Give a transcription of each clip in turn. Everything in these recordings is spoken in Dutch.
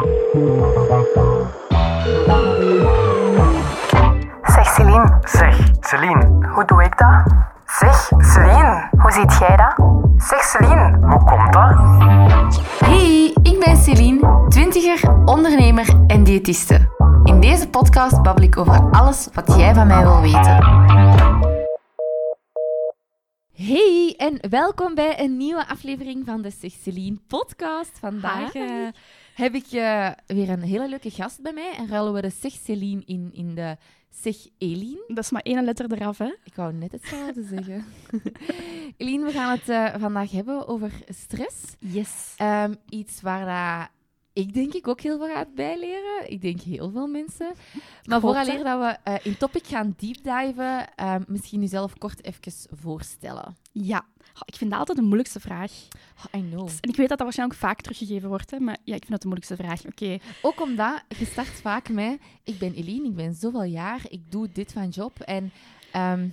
Zeg Celine, Zeg, Celine, hoe doe ik dat? Zeg Celine, hoe ziet jij dat? Zeg Celine, hoe komt dat? Hey, ik ben Celine, twintiger, ondernemer en diëtiste. In deze podcast babbel ik over alles wat jij van mij wil weten. Hey en welkom bij een nieuwe aflevering van de Zeg Celine podcast. Vandaag Hi. Heb ik eh, weer een hele leuke gast bij mij en ruilen we de Zeg Celine in, in de Zeg Eline. Dat is maar één letter eraf, hè? Ik wou net hetzelfde zeggen. Eline, we gaan het eh, vandaag hebben over stress. Yes. Ehm, iets waar dat ik denk ik ook heel veel gaat bijleren. Ik denk heel veel mensen. Maar vooraleer dat we eh, in topic gaan deepdiven, ehm misschien jezelf kort even voorstellen. Ja. Oh, ik vind dat altijd de moeilijkste vraag. Oh, I know. En ik weet dat dat waarschijnlijk vaak teruggegeven wordt, hè? maar ja, ik vind dat de moeilijkste vraag. Oké. Ook omdat je start vaak met, ik ben Eline, ik ben zoveel jaar, ik doe dit van job en ehm,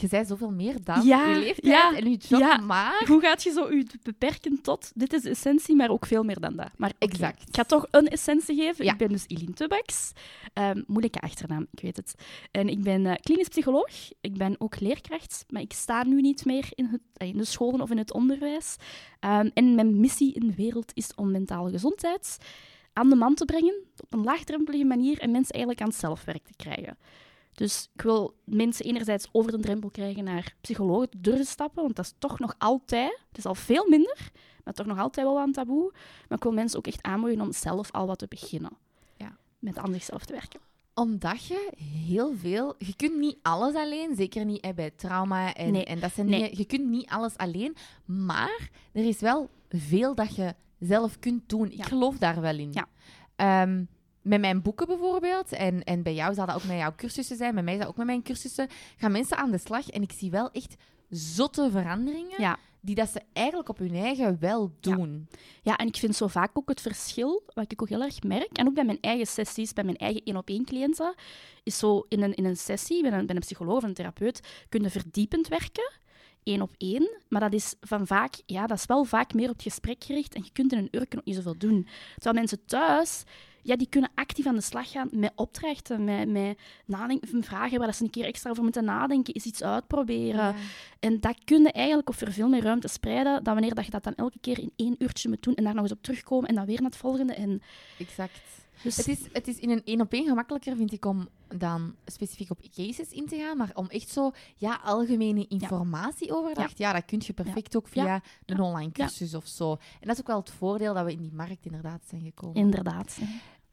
je zei zoveel meer dan Ja, je leeftijd ja, en je job, ja. maar... Hoe gaat je zo je beperken tot, dit is de essentie, maar ook veel meer dan dat. Maar Exact. Ik ga toch een essentie geven. Ik ben dus Eline Tubbaks. Ehm, moeilijke achternaam, ik weet het. En ik ben eh, klinisch psycholoog. Ik ben ook leerkracht, maar ik sta nu niet meer in, het, eh, in de scholen of in het onderwijs. Ehm, en mijn missie in de wereld is om mentale gezondheid aan de man te brengen op een laagdrempelige manier en mensen eigenlijk aan het zelfwerk te krijgen. Dus ik wil mensen enerzijds over de drempel krijgen naar psychologen te durven stappen, want dat is toch nog altijd, het is al veel minder, maar toch nog altijd wel een taboe. Maar ik wil mensen ook echt aanmoedigen om zelf al wat te beginnen. Ja. Met aan zichzelf te werken. Omdat je heel veel... Je kunt niet alles alleen, zeker niet bij trauma en, Nee. en dat zijn Nee. dingen. Je kunt niet alles alleen, maar er is wel veel dat je zelf kunt doen. Ik Ja. geloof daar wel in. Ja. Ehm, met mijn boeken bijvoorbeeld, en, en bij jou zal dat ook met jouw cursussen zijn, bij mij zal dat ook met mijn cursussen, gaan mensen aan de slag en ik zie wel echt zotte veranderingen Ja. die dat ze eigenlijk op hun eigen wel doen. Ja, en ik vind zo vaak ook het verschil, wat ik ook heel erg merk, en ook bij mijn eigen sessies, bij mijn eigen één-op-één cliënten, is zo in een, in een sessie, bij een, bij een psycholoog of een therapeut, kun je verdiepend werken, één op één, maar dat is van vaak, ja, dat is wel vaak meer op het gesprek gericht en je kunt in een uur ook niet zoveel doen. Terwijl mensen thuis, ja, die kunnen actief aan de slag gaan met opdrachten, met, met nadenken, vragen waar ze een keer extra over moeten nadenken, is iets uitproberen. En dat kun je eigenlijk op veel meer ruimte spreiden dan wanneer dat je dat dan elke keer in één uurtje moet doen en daar nog eens op terugkomen en dan weer naar het volgende. En Exact. dus, Het is, het is in een één op één gemakkelijker, vind ik, om dan specifiek op cases in te gaan. Maar om echt zo ja, algemene informatieoverdracht, ja. dat kun je perfect ook via Ja. een online cursus of zo. En dat is ook wel het voordeel dat we in die markt inderdaad zijn gekomen. inderdaad.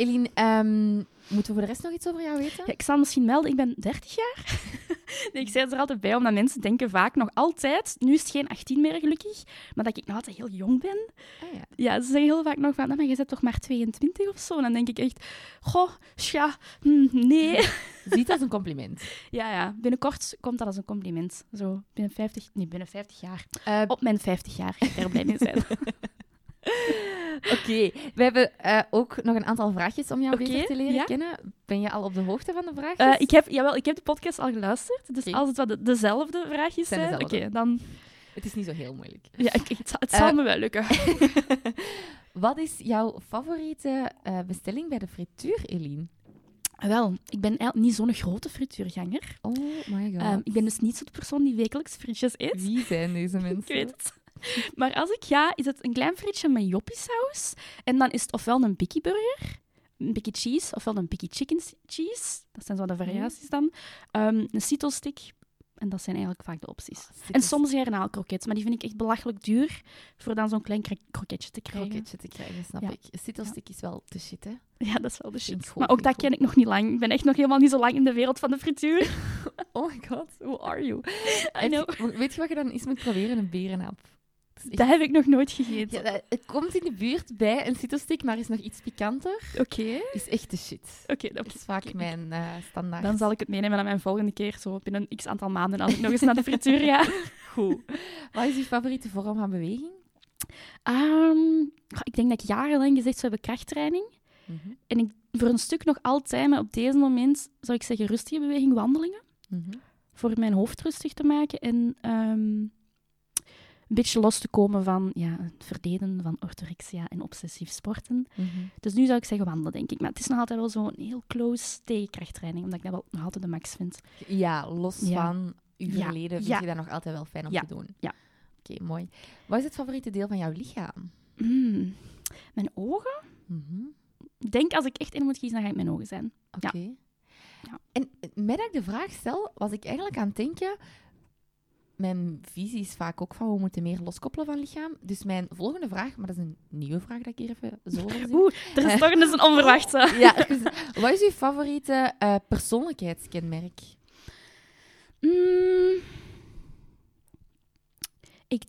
Eline, ehm, moeten we voor de rest nog iets over jou weten? Ja, ik zal misschien melden, ik ben 30 jaar. nee, ik zei het er altijd bij, omdat mensen denken vaak nog altijd, nu is het geen 18 meer gelukkig, maar dat ik nog altijd heel jong ben. Ah, ja. Ja, ze zeggen heel vaak nog van, "Nou, maar je bent toch maar 22 of zo? En dan denk ik echt, goh, tja, hm, nee. Ziet als een compliment. ja, ja, binnenkort komt dat als een compliment. Zo, binnen 50, nee, binnen 50 jaar. Eh, Op mijn 50 jaar ik er blij mee zijn. Oké, we hebben eh, ook nog een aantal vraagjes om jou Oké, beter te leren ja. kennen. Ben je al op de hoogte van de vraagjes? Eh, ik, heb, jawel, ik heb de podcast al geluisterd, dus als het wat de- dezelfde vraagjes Zijn zijn, oké, dan... Het is niet zo heel moeilijk. Ja, het, zal- het zal Eh, me wel lukken. Wat is jouw favoriete eh, bestelling bij de frituur, Eline? Wel, ik ben niet zo'n grote frituurganger. Oh my god. Ehm, ik ben dus niet zo'n persoon die wekelijks frietjes eet. Wie zijn deze Ik mensen? weet het. Maar als ik ga, is het een klein frietje met joppiesaus. En dan is het ofwel een bikkie burger, een bikkie cheese, ofwel een bikkie chicken cheese. Dat zijn zo de variaties dan. Ehm, een cito stick. En dat zijn eigenlijk vaak de opties. En soms garnaalkroket, maar die vind ik echt belachelijk duur voor dan zo'n klein kro- kroketje te krijgen. kroketje te krijgen, snap Ja. ik. Is wel de shit, hè? Ja, dat is wel de shit. Maar ook dat ken ik nog niet lang. Ik ben echt nog helemaal niet zo lang in de wereld van de frituur. Oh my god, who are you? I know. Weet je wat je dan eens moet proberen? Een berenhap. Echt- Dat heb ik nog nooit gegeten. Ja, dat- het komt in de buurt bij een citrusstick, maar is nog iets pikanter. Oké. Is echt de shit. Oké, Dat is vaak mijn eh, standaard. Dan zal ik het meenemen aan mijn volgende keer, zo binnen een x aantal maanden, als ik nog eens naar de frituur ga. goed. Wat is je favoriete vorm van beweging? Ehm, ik denk dat ik jarenlang gezegd zou hebben krachttraining. Mhm. En ik, voor een stuk nog altijd, maar op deze moment zou ik zeggen rustige beweging, wandelingen. Mhm. Voor mijn hoofd rustig te maken. En ehm, beetje los te komen van ja, het verdelen van orthorexia en obsessief sporten. Mhm. Dus nu zou ik zeggen wandelen, denk ik. Maar het is nog altijd wel zo'n heel close tegenkrachttraining, omdat ik dat wel nog altijd de max vind. Ja, los Ja. van uw Ja. verleden vind Ja. je dat nog altijd wel fijn om te doen. Ja. Oké, mooi. Wat is het favoriete deel van jouw lichaam? Mm. Mijn ogen? Ik denk als ik echt in moet kiezen, dan ga ik mijn ogen zijn. Oké. Ja. En met dat ik de vraag stel, was ik eigenlijk aan het denken... Mijn visie is vaak ook van, we moeten meer loskoppelen van lichaam. Dus mijn volgende vraag, maar dat is een nieuwe vraag dat ik hier even zo over zie. Oeh, er is toch eens een onverwachte. Ja, even- wat is uw favoriete eh, persoonlijkheidskenmerk? Mm. Ik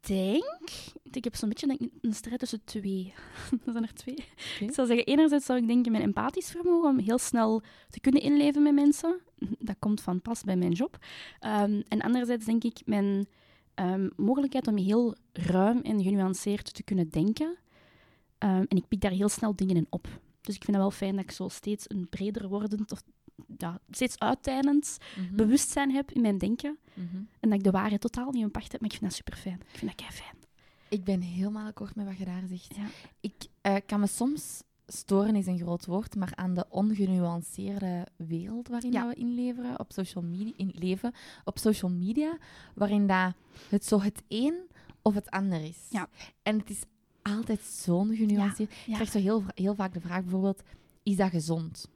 denk... Ik heb zo'n beetje denk ik, een strijd tussen twee. er zijn er twee. Ik zou zeggen, enerzijds zou ik denken mijn empathisch vermogen om heel snel te kunnen inleven met mensen. Dat komt van pas bij mijn job. Ehm, en anderzijds denk ik mijn ehm, mogelijkheid om heel ruim en genuanceerd te kunnen denken. Ehm, en ik pik daar heel snel dingen in op. Dus ik vind het wel fijn dat ik zo steeds een breder wordend of ja, steeds uitdijnend Mhm. bewustzijn heb in mijn denken. Mhm. En dat ik de waarheid totaal niet in pacht heb, maar ik vind dat super fijn. Ik vind dat kei fijn. Ik ben helemaal akkoord met wat je daar zegt. Ja. Ik eh, kan me soms, storen is een groot woord, maar aan de ongenuanceerde wereld waarin Ja. we inleveren, op social media, in leven op social media, waarin dat het zo het een of het ander is. Ja. En het is altijd zo'n genuanceerd. Ik ja. krijg zo heel, heel vaak de vraag bijvoorbeeld, is dat gezond?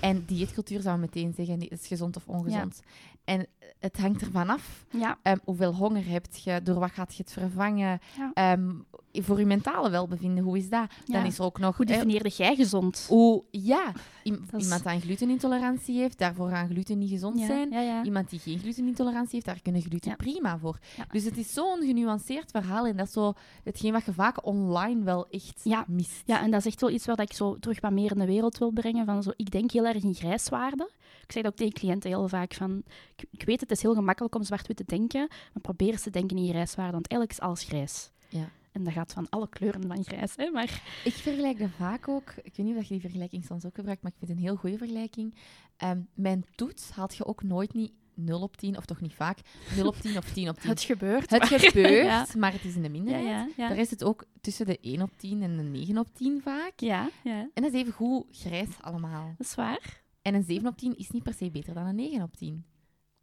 En dieetcultuur zou meteen zeggen, is gezond of ongezond. En het hangt ervan af Ja, Ehm, hoeveel honger heb je? Door wat gaat je het vervangen? Ja. Ehm, voor je mentale welbevinden, hoe is dat? Dan is er ook nog... hoe hè, definieerde jij gezond? hoe, ja, i- Dat is- iemand die een glutenintolerantie heeft, daarvoor gaan gluten niet gezond zijn. Iemand die geen glutenintolerantie heeft, daar kunnen gluten prima voor. Dus het is zo'n genuanceerd verhaal en dat is zo hetgeen wat je vaak online wel echt mist. Ja, en dat is echt wel iets waar ik zo terug wat meer in de wereld wil brengen. Van zo, ik denk heel erg in grijswaarden. Ik zeg dat ook tegen cliënten heel vaak van... Ik, ik weet, het is heel gemakkelijk om zwart-wit te denken, maar probeer eens te denken in grijswaarden, want eigenlijk is alles grijs. Ja. En dat gaat van alle kleuren van grijs, hè. Maar Ik vergelijk dat vaak ook. Ik weet niet of je die vergelijking soms ook gebruikt, maar ik vind het een heel goede vergelijking. Ehm, mijn toets haalt je ook nooit niet 0 op 10, of toch niet vaak, 0 op 10 of 10 op 10. het gebeurt. Het maar- gebeurt, ja. maar het is in de minderheid. ja, ja. Daar is het ook tussen de 1 op 10 en de 9 op 10 vaak. Ja, ja, En dat is even goed grijs allemaal. dat is waar. En een 7 op 10 is niet per se beter dan een 9 op 10.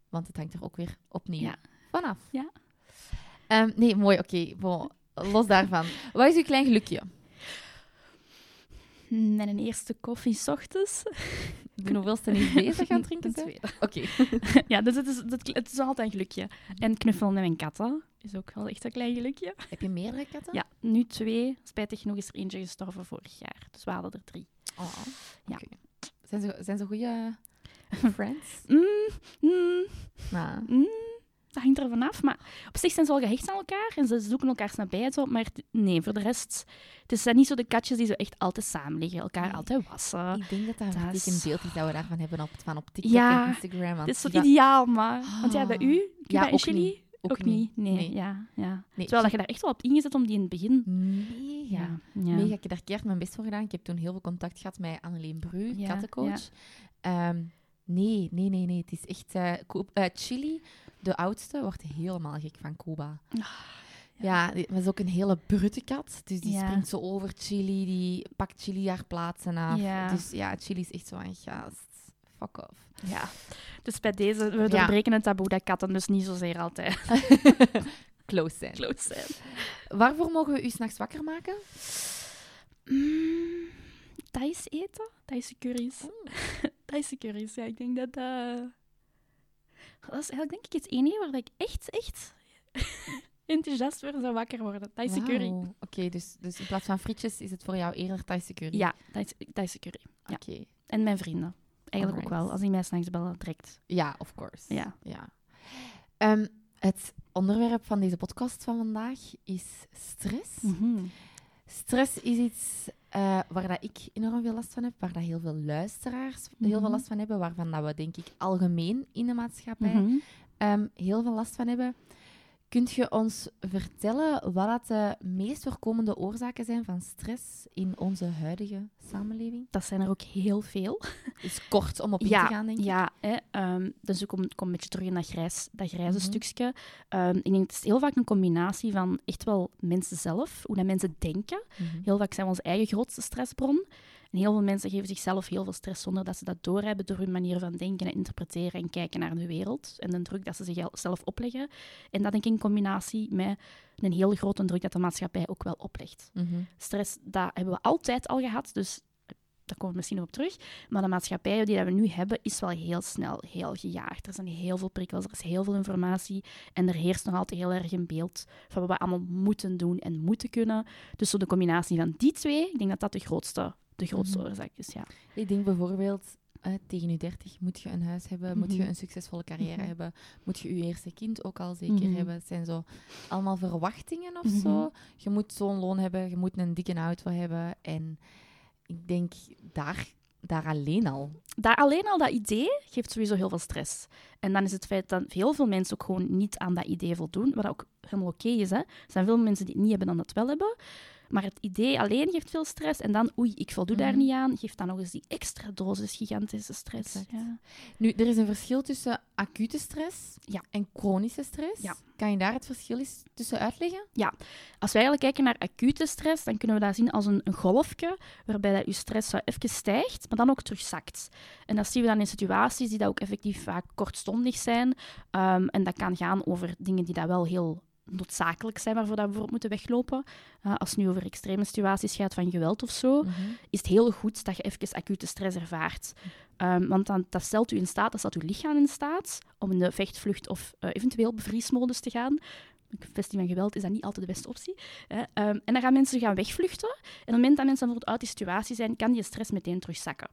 Want het hangt er ook weer opnieuw Ja. vanaf. Ja. Ehm, nee, mooi, oké. bon, los daarvan. Wat is uw klein gelukje? Mijn eerste koffie 's ochtends. De hoeveelste niet bezig gaan drinken? Oké. Ja, dus het is, dat, het is altijd een gelukje. En knuffelen met mijn katten is ook wel echt een klein gelukje. Heb je meerdere katten? Ja, nu twee. Spijtig genoeg is er eentje gestorven vorig jaar. Dus we hadden er drie. Oh, Ja. Zijn ze, zijn ze goede friends? Mm, mm, mm, dat hangt er vanaf. Maar op zich zijn ze wel gehecht aan elkaar en ze zoeken elkaars nabij. en Zo, maar nee, voor de rest... Het zijn niet zo de katjes die zo echt altijd samen liggen. Elkaar Nee. altijd wassen. ik denk dat dat een dat is- vertekend beeld is dat we daarvan hebben op, van op TikTok Ja, en Instagram. want Het is zo ideaal, maar... Want ja, bij u? Ja, bij ook Chili? Ook, niet. Nee, Nee. ja. ja. Nee, Terwijl dat je daar echt wel op ingezet om die in het begin... Mega. Ja, ja. Mega. Ik heb daar keihard mijn best voor gedaan. Ik heb toen heel veel contact gehad met Anneleen Bru, Ja, kattencoach. Ehm, nee, nee, nee, nee. Het is echt... eh, eh, Chili, de oudste, wordt helemaal gek van Cuba. Ja, die- maar is ook een hele brute kat. Dus die Ja. springt zo over Chili, die pakt Chili haar plaatsen af. Ja. Dus ja, Chili is echt zo een gast. Fuck off. Ja. Dus bij deze, we doorbreken het taboe dat katten dus niet zozeer altijd Close zijn. close zijn. Waarvoor mogen we u s'nachts wakker maken? Mm, Thais eten? Thaise curry's. Thaise curry's, ja. Ik denk dat dat... Dat is eigenlijk denk ik het enige waar ik echt, echt enthousiast voor zou wakker worden. Thaise curry. Oké, dus, dus in plaats van frietjes is het voor jou eerder Thaise curry? Ja, Thaise, Thaise curry. ja. Oké. En mijn vrienden. Eigenlijk ook wel. Als die mij s'nachts bellen, direct. Ja, of course. Ja. ja. Ehm, het onderwerp van deze podcast van vandaag is stress. Mhm. Stress is iets eh, waar dat ik enorm veel last van heb, waar dat heel veel luisteraars heel veel Mhm. last van hebben, waarvan dat we denk ik algemeen in de maatschappij Mhm. ehm, heel veel last van hebben. Kunt je ons vertellen wat dat de meest voorkomende oorzaken zijn van stress in onze huidige samenleving? Dat zijn er ook heel veel. Is kort om op in ja, te gaan, denk ik. Ja, hè, ehm, dus ik kom, kom een beetje terug in dat, grijs, dat grijze Mhm. stukje. Ehm, ik denk het is heel vaak een combinatie van echt wel mensen zelf, hoe dat mensen denken. Mhm. Heel vaak zijn we onze eigen grootste stressbron. En heel veel mensen geven zichzelf heel veel stress zonder dat ze dat doorhebben door hun manier van denken en interpreteren en kijken naar de wereld. En de druk dat ze zichzelf opleggen. En dat denk ik in combinatie met een heel grote druk dat de maatschappij ook wel oplegt. Mhm. Stress, dat hebben we altijd al gehad, dus daar komen we misschien nog op terug. Maar de maatschappij die we nu hebben, is wel heel snel heel gejaagd. Er zijn heel veel prikkels, er is heel veel informatie. En er heerst nog altijd heel erg een beeld van wat we allemaal moeten doen en moeten kunnen. Dus zo de combinatie van die twee, ik denk dat dat de grootste, de grootste Mhm. oorzaak is, ja. Ik denk bijvoorbeeld, eh, tegen je 30 moet je een huis hebben, moet je Mhm. een succesvolle carrière Mhm. hebben, moet je je eerste kind ook al zeker hebben. Het zijn zo allemaal verwachtingen of zo. Je moet zo'n loon hebben, je moet een dikke auto hebben. En ik denk, daar, daar alleen al. Daar alleen al dat idee geeft sowieso heel veel stress. En dan is het feit dat heel veel mensen ook gewoon niet aan dat idee voldoen, wat ook helemaal oké is. Hè. Er zijn veel mensen die het niet hebben dan het wel hebben. Maar het idee alleen geeft veel stress. En dan, oei, ik voldoe daar Mhm. niet aan, geeft dan nog eens die extra dosis gigantische stress. Ja. Nu, er is een verschil tussen acute stress Ja. en chronische stress. Ja. Kan je daar het verschil eens tussen uitleggen? Als we eigenlijk kijken naar acute stress, dan kunnen we dat zien als een, een golfje, waarbij dat je stress zo even stijgt, maar dan ook terugzakt. En dat zien we dan in situaties die dat ook effectief vaak kortstondig zijn. Ehm, en dat kan gaan over dingen die dat wel heel noodzakelijk zijn, waarvoor dat we bijvoorbeeld moeten weglopen. Eh, als het nu over extreme situaties gaat van geweld of zo, Mhm. is het heel goed dat je even acute stress ervaart. Ehm, want dan, dat stelt u in staat, dat stelt uw lichaam in staat om in de vechtvlucht of eh, eventueel bevriesmodus te gaan. Een kwestie van geweld is dat niet altijd de beste optie. Hè. Ehm, en dan gaan mensen gaan wegvluchten. En op het moment dat mensen bijvoorbeeld uit die situatie zijn, kan die stress meteen terugzakken.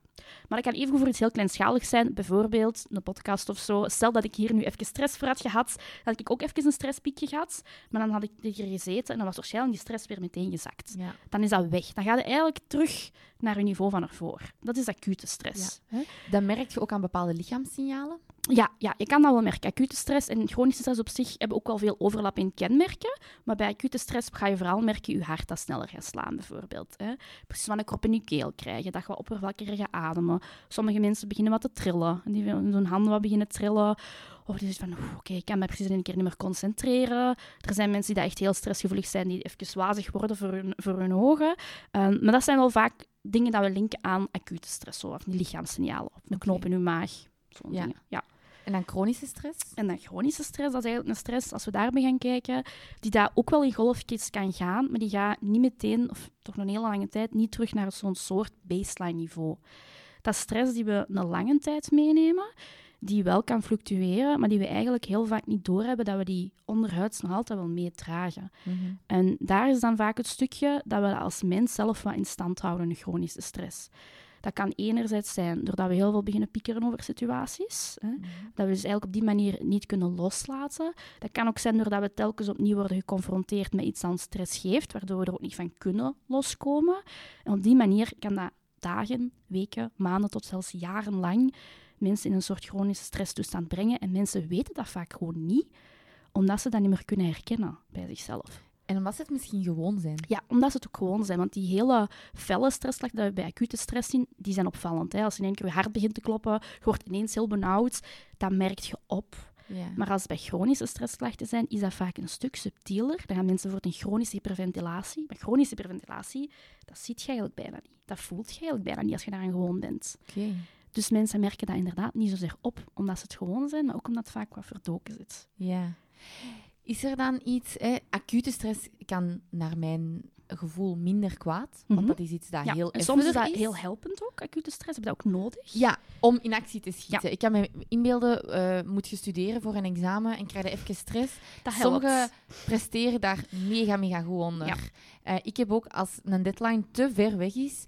Maar dat kan even voor iets heel kleinschaligs zijn, bijvoorbeeld een podcast of zo. Stel dat ik hier nu even stress voor had gehad, had ik ook even een stresspiekje gehad. Maar dan had ik hier gezeten en dan was waarschijnlijk die stress weer meteen gezakt Ja. dan is dat weg. Dan ga je eigenlijk terug naar je niveau van ervoor. Dat is acute stress. Ja. Dat merk je ook aan bepaalde lichaamssignalen. Ja, je kan dat wel merken. Acute stress en chronische stress op zich hebben ook wel veel overlap in kenmerken. Maar bij acute stress ga je vooral merken je hart dat sneller gaat slaan, bijvoorbeeld. Hè. Precies wat een krop in je keel krijgen, dat je wat oppervlakkiger gaat ademen. Sommige mensen beginnen wat te trillen. Die hun handen wat beginnen trillen. Of die zeggen van, oké, ik kan me precies in een keer niet meer concentreren. Er zijn mensen die dat echt heel stressgevoelig zijn, die even wazig worden voor hun, voor hun ogen. Ehm, maar dat zijn wel vaak dingen dat we linken aan acute stress, of die lichaamssignalen. Of een knoop in uw maag. Zo'n Ja. dingen. Ja. En dan chronische stress. En dan chronische stress, dat is eigenlijk een stress, als we daarbij gaan kijken, die daar ook wel in golfjes kan gaan, maar die gaat niet meteen, of toch nog een hele lange tijd, niet terug naar zo'n soort baseline niveau. Dat is stress die we een lange tijd meenemen, die wel kan fluctueren, maar die we eigenlijk heel vaak niet doorhebben dat we die onderhuids nog altijd wel meedragen. Mhm. En daar is dan vaak het stukje dat we als mens zelf wat in stand houden, chronische stress. Dat kan enerzijds zijn doordat we heel veel beginnen piekeren over situaties. Hè? Dat we dus eigenlijk op die manier niet kunnen loslaten. Dat kan ook zijn doordat we telkens opnieuw worden geconfronteerd met iets dat ons stress geeft, waardoor we er ook niet van kunnen loskomen. En op die manier kan dat dagen, weken, maanden tot zelfs jarenlang mensen in een soort chronische stresstoestand brengen. En mensen weten dat vaak gewoon niet, omdat ze dat niet meer kunnen herkennen bij zichzelf. En omdat ze het misschien gewoon zijn. Ja, omdat ze het ook gewoon zijn. Want die hele felle stressklachten die we bij acute stress zien, die zijn opvallend. Hè? Als in één keer je hart begint te kloppen, je wordt ineens heel benauwd, dat merk je op. Ja. Maar als het bij chronische stressklachten zijn, is dat vaak een stuk subtieler. Dan gaan mensen voor een chronische hyperventilatie. Maar chronische hyperventilatie, dat ziet je eigenlijk bijna niet. Dat voelt je eigenlijk bijna niet als je daaraan gewoon bent. Oké. Dus mensen merken dat inderdaad niet zozeer op, omdat ze het gewoon zijn, maar ook omdat het vaak wat verdoken zit. Ja. Is er dan iets... Hè, acute stress kan naar mijn gevoel minder kwaad. Want Mhm. dat is iets dat Ja, heel en soms is dat heel helpend ook, acute stress. Heb je dat ook nodig? Ja, om in actie te schieten. Ik kan me inbeelden, eh, moet je studeren voor een examen en krijg je even stress. dat helpt. Sommigen presteren daar mega, mega goed onder. Ja. Eh, ik heb ook, als een deadline te ver weg is,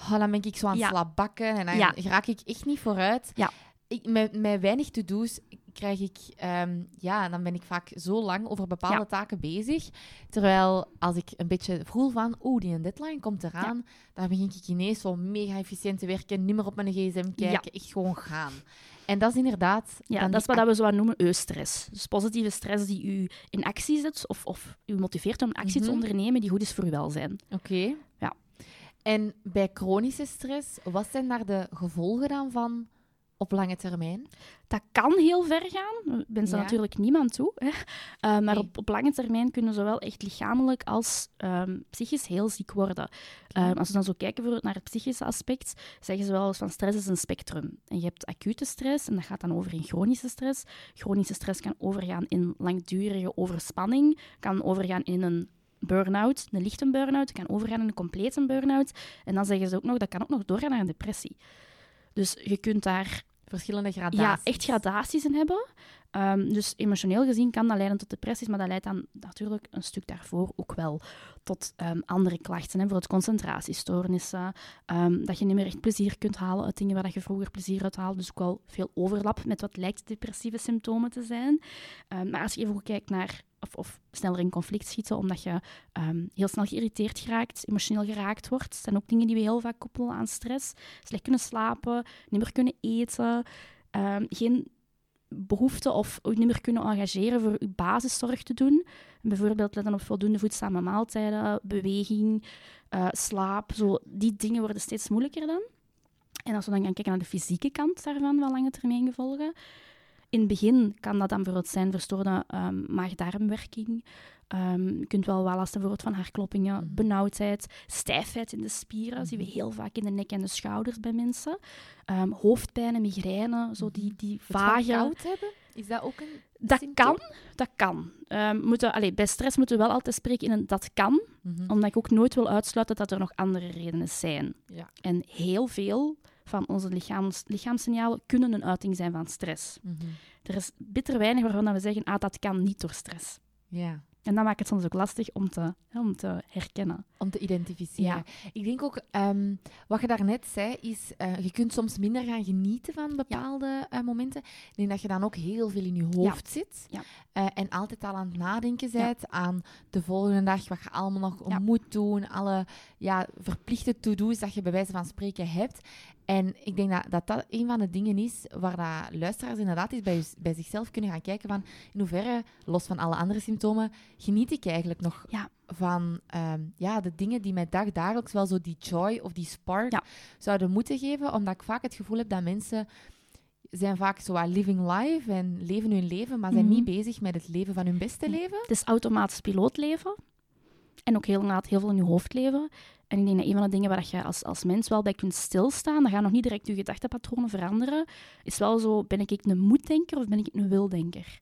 oh, dan ben ik zo aan het slabakken en dan Ja. raak ik echt niet vooruit. Ja. Ik, met, met weinig to-do's krijg ik, ehm, ja, dan ben ik vaak zo lang over bepaalde Ja. taken bezig. Terwijl als ik een beetje voel van, oeh, die deadline komt eraan, dan begin ik ineens zo mega efficiënt te werken, niet meer op mijn gsm kijken, echt gewoon gaan. En dat is inderdaad... Ja, dat is wat we zo wat noemen eustress. Dus positieve stress die u in actie zet of, of u motiveert om actie te Mhm. ondernemen die goed is voor uw welzijn. Oké. En bij chronische stress, wat zijn daar de gevolgen dan van op lange termijn? Dat kan heel ver gaan. Ik wens Ja. natuurlijk niemand toe. Hè. Eh, maar Nee. op, op lange termijn kunnen zowel echt lichamelijk als ehm, psychisch heel ziek worden. Ehm, als we dan zo kijken bijvoorbeeld naar het psychische aspect, zeggen ze wel eens van stress is een spectrum. En je hebt acute stress en dat gaat dan over in chronische stress. Chronische stress kan overgaan in langdurige overspanning, kan overgaan in een burn-out, een lichte burn-out, kan overgaan in een complete burn-out. En dan zeggen ze ook nog, dat kan ook nog doorgaan naar een depressie. Dus je kunt daar Verschillende gradaties. ja, echt gradaties in hebben. Ehm, dus emotioneel gezien kan dat leiden tot depressies, maar dat leidt dan natuurlijk een stuk daarvoor ook wel tot ehm, andere klachten. Hè, bijvoorbeeld concentratiestoornissen, ehm, dat je niet meer echt plezier kunt halen uit dingen waar je vroeger plezier uit haalde. Dus ook wel veel overlap met wat lijkt depressieve symptomen te zijn. Maar als je even goed kijkt naar of, sneller in conflict schieten, omdat je ehm, heel snel geïrriteerd geraakt, emotioneel geraakt wordt. Dat zijn ook dingen die we heel vaak koppelen aan stress. Slecht kunnen slapen, niet meer kunnen eten, ehm, geen behoefte of niet meer kunnen engageren voor uw basiszorg te doen. Bijvoorbeeld letten op voldoende voedzame maaltijden, beweging, eh, slaap. Zo, die dingen worden steeds moeilijker dan. En als we dan gaan kijken naar de fysieke kant daarvan, van lange termijn gevolgen. In het begin kan dat dan bijvoorbeeld zijn verstoorde ehm, maag-darmwerking. Ehm, je kunt wel wel last hebben van hartkloppingen, Mhm. benauwdheid, stijfheid in de spieren. zien we Mhm. heel vaak in de nek en de schouders bij mensen. Ehm, hoofdpijn en migraine, zo die, die van vage... koud hebben, is dat ook een Dat symptoom? kan, dat kan. Moeten, allee, bij stress moeten we wel altijd spreken in een dat kan, Mhm. omdat ik ook nooit wil uitsluiten dat er nog andere redenen zijn. Ja. En heel veel van onze lichaams, lichaamssignalen kunnen een uiting zijn van stress. Mhm. Er is bitter weinig waarvan we zeggen, ah, dat kan niet door stress. Ja. En dat maakt het soms ook lastig om te, hè, om te herkennen. Om te identificeren. Ik denk ook, ehm, wat je daarnet zei, is uh, je kunt soms minder gaan genieten van bepaalde uh, momenten. Ik denk dat je dan ook heel veel in je hoofd zit. Ja. Uh, en altijd al aan het nadenken bent aan de volgende dag, wat je allemaal nog Ja. moet doen. Alle ja, verplichte to-do's dat je bij wijze van spreken hebt. En ik denk dat, dat dat een van de dingen is waar dat luisteraars inderdaad eens bij, bij zichzelf kunnen gaan kijken van in hoeverre, los van alle andere symptomen, geniet ik eigenlijk nog Ja. van ehm, ja, de dingen die mij dagdagelijks wel zo die joy of die spark Ja. zouden moeten geven. Omdat ik vaak het gevoel heb dat mensen zijn vaak zo living life en leven hun leven, maar zijn Mhm. niet bezig met het leven van hun beste leven. Het is automatisch pilootleven. En ook heel, heel veel in je hoofd leven. En ik denk dat een van de dingen waar je als, als mens wel bij kunt stilstaan, dat gaat nog niet direct je gedachtepatronen veranderen, is wel zo, ben ik een moeddenker of ben ik een wildenker?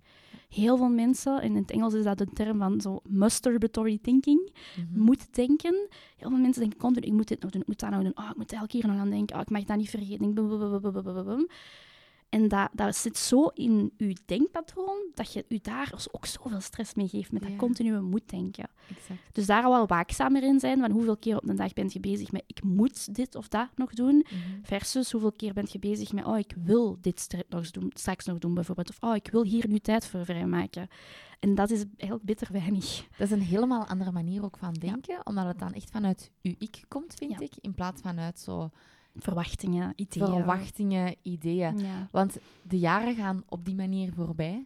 Heel veel mensen, en in het Engels is dat de term van zo masturbatory thinking, Mhm. moet denken. Heel veel mensen denken continu, ik moet dit nog doen, ik moet dat nog doen, oh, ik moet elke keer nog aan denken, oh, ik mag dat niet vergeten. En dat, dat zit zo in je denkpatroon, dat je je daar ook zoveel stress mee geeft met Ja. dat continue moet denken. Exact. Dus daar al wel waakzamer in zijn, van hoeveel keer op een dag ben je bezig met ik moet dit of dat nog doen, Mhm. versus hoeveel keer ben je bezig met oh, ik wil dit nog doen, straks nog doen bijvoorbeeld, of oh, ik wil hier nu tijd voor vrijmaken. En dat is eigenlijk bitter weinig. Dat is een helemaal andere manier ook van denken, omdat het dan echt vanuit uw ik komt, vind Ja. ik, in plaats vanuit zo Verwachtingen, ideeën. verwachtingen, ideeën. Ja. Want de jaren gaan op die manier voorbij.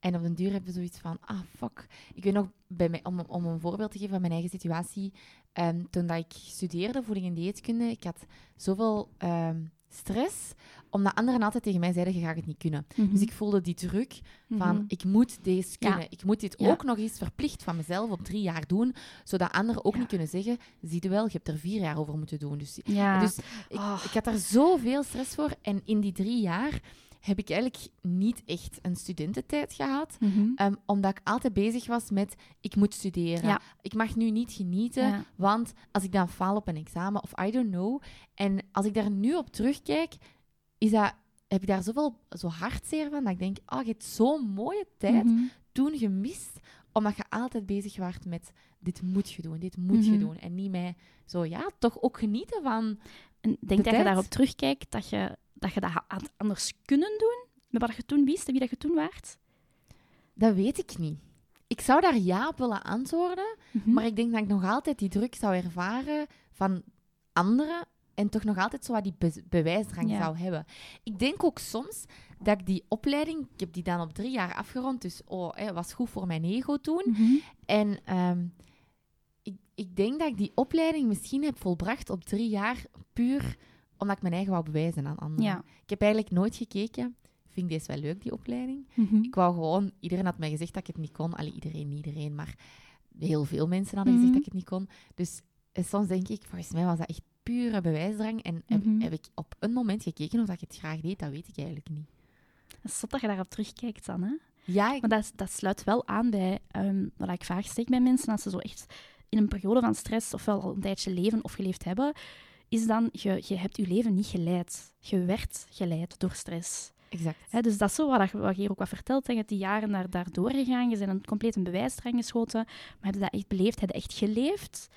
En op den duur heb je zoiets van, ah, fuck. Ik weet nog, bij mij, om, om een voorbeeld te geven van mijn eigen situatie. ehm, toen dat ik studeerde, voeding en dieetkunde, ik had zoveel ehm, stress, omdat anderen altijd tegen mij zeiden, je gaat het niet kunnen. Mhm. Dus ik voelde die druk van, Mhm. ik moet deze Ja. kunnen. Ik moet dit Ja. ook nog eens verplicht van mezelf op drie jaar doen, zodat anderen ook Ja. niet kunnen zeggen, zie je wel, je hebt er vier jaar over moeten doen. Dus dus ik, Oh. ik had daar zoveel stress voor. En in die drie jaar heb ik eigenlijk niet echt een studententijd gehad. Mhm. ehm, omdat ik altijd bezig was met, ik moet studeren. Ja. Ik mag nu niet genieten, Ja. want als ik dan faal op een examen of I don't know. En als ik daar nu op terugkijk, is dat, heb ik daar zoveel zo hartzeer van, dat ik denk, oh, je hebt zo'n mooie tijd Mhm. toen gemist, omdat je altijd bezig was met, dit moet je doen, dit moet je Mhm. doen. En niet mij zo, ja, toch ook genieten van... En denk De dat je daarop terugkijkt, dat je, dat je dat had anders kunnen doen? Met wat je toen wist en wie dat je toen waart? Dat weet ik niet. Ik zou daar ja op willen antwoorden, Mhm. maar ik denk dat ik nog altijd die druk zou ervaren van anderen en toch nog altijd zo wat die be- bewijsdrang Ja. zou hebben. Ik denk ook soms dat ik die opleiding, ik heb die dan op drie jaar afgerond, dus oh, hè, was goed voor mijn ego toen. Mhm. En ehm, ik, ik denk dat ik die opleiding misschien heb volbracht op drie jaar puur omdat ik mijn eigen wou bewijzen aan anderen. Ja. Ik heb eigenlijk nooit gekeken. Vind ik deze wel leuk, die opleiding? Mhm. Ik wou gewoon... Iedereen had mij gezegd dat ik het niet kon. Allee, iedereen, niet iedereen, maar heel veel mensen hadden gezegd Mhm. dat ik het niet kon. Dus eh, soms denk ik, volgens mij was dat echt pure bewijsdrang. En heb, Mhm. heb ik op een moment gekeken of dat ik het graag deed, dat weet ik eigenlijk niet. Dat is zot dat je daarop terugkijkt dan, hè? Ja, ik, Maar dat, dat sluit wel aan bij ehm, wat ik vaak zeg bij mensen als ze zo echt in een periode van stress ofwel al een tijdje leven of geleefd hebben, is dan je, je hebt je leven niet geleid. Je werd geleid door stress. exact. Dus dat is zo wat, je- wat je hier ook wat vertelt. Je hebt die jaren daar, daar doorgegaan, je bent een compleet een bewijsdrang geschoten, maar heb je dat echt beleefd? Heb je echt geleefd?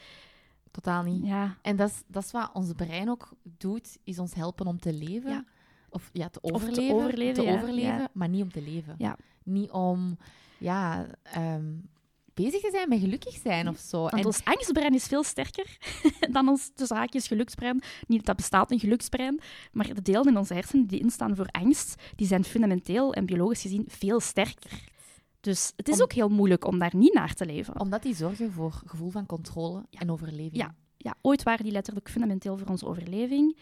Totaal niet. Ja. En dat is, dat is wat ons brein ook doet, is ons helpen om te leven. Ja. Of ja, te te overleven. overleven, te ja, overleven, maar niet om te leven. Ja. Niet om ja, ehm, bezig te zijn met gelukkig zijn of zo. Want En- ons angstbrein is veel sterker dan ons tussen haakjes geluksbrein. Niet dat dat bestaat, een geluksbrein. Maar de delen in onze hersenen die instaan voor angst, die zijn fundamenteel en biologisch gezien veel sterker. Dus het is Om- ook heel moeilijk om daar niet naar te leven. Omdat die zorgen voor gevoel van controle en overleving. Ja. Ja, ooit waren die letterlijk fundamenteel voor onze overleving. En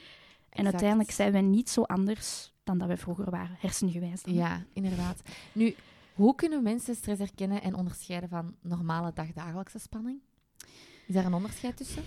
Exact. uiteindelijk zijn wij niet zo anders dan dat we vroeger waren, hersengewijs. dan. Ja, inderdaad. Nu, hoe kunnen mensen stress herkennen en onderscheiden van normale dagdagelijkse spanning? Is daar een onderscheid tussen?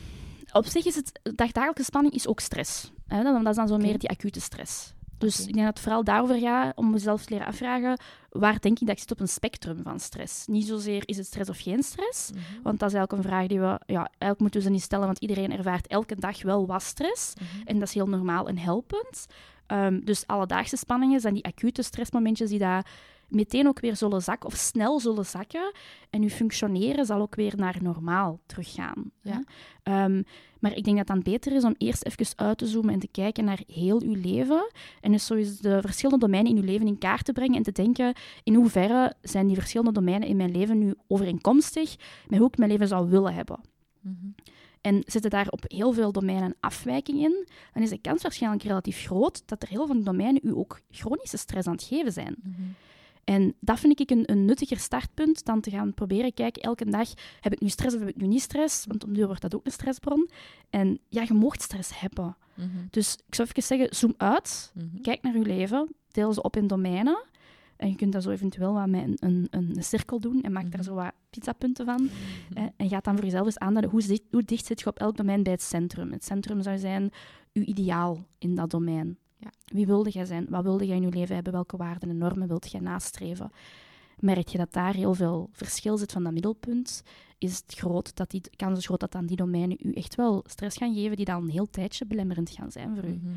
Op zich is het dagdagelijkse spanning is ook stress. Hè? Dat is dan zo meer die acute stress. Dus ik denk dat het vooral daarover gaat om mezelf te leren afvragen waar denk ik dat ik zit op een spectrum van stress. Niet zozeer is het stress of geen stress, Mhm. want dat is eigenlijk een vraag die we... Ja, eigenlijk moeten we ze niet stellen, want iedereen ervaart elke dag wel wat stress. Mhm. En dat is heel normaal en helpend. Ehm, dus alledaagse spanningen zijn die acute stressmomentjes die daar meteen ook weer zullen zakken of snel zullen zakken. En uw functioneren zal ook weer naar normaal teruggaan. Ja. Ehm, maar ik denk dat het dan beter is om eerst even uit te zoomen en te kijken naar heel uw leven. En dus eens de verschillende domeinen in uw leven in kaart te brengen en te denken in hoeverre zijn die verschillende domeinen in mijn leven nu overeenkomstig met hoe ik mijn leven zou willen hebben. Mhm. En zitten daar op heel veel domeinen een afwijking in, dan is de kans waarschijnlijk relatief groot dat er heel veel domeinen u ook chronische stress aan het geven zijn. Mhm. En dat vind ik een, een nuttiger startpunt dan te gaan proberen kijken elke dag, heb ik nu stress of heb ik nu niet stress? Want om duur wordt dat ook een stressbron. En ja, je mocht stress hebben. Mhm. Dus ik zou even zeggen, zoom uit, Mhm. kijk naar je leven, deel ze op in domeinen. En je kunt dat zo eventueel wat met een, een, een cirkel doen en maak daar Mhm. zo wat pizzapunten van. Eh, En ga dan voor jezelf eens aanduiden hoe, zit, hoe dicht zit je op elk domein bij het centrum. Het centrum zou zijn uw ideaal in dat domein. Ja. Wie wilde jij zijn? Wat wilde jij in je leven hebben? Welke waarden en normen wilde jij nastreven? Merk je dat daar heel veel verschil zit van dat middelpunt, is het groot dat die kans is groot dat dan die domeinen u echt wel stress gaan geven die dan een heel tijdje belemmerend gaan zijn voor u. Mhm.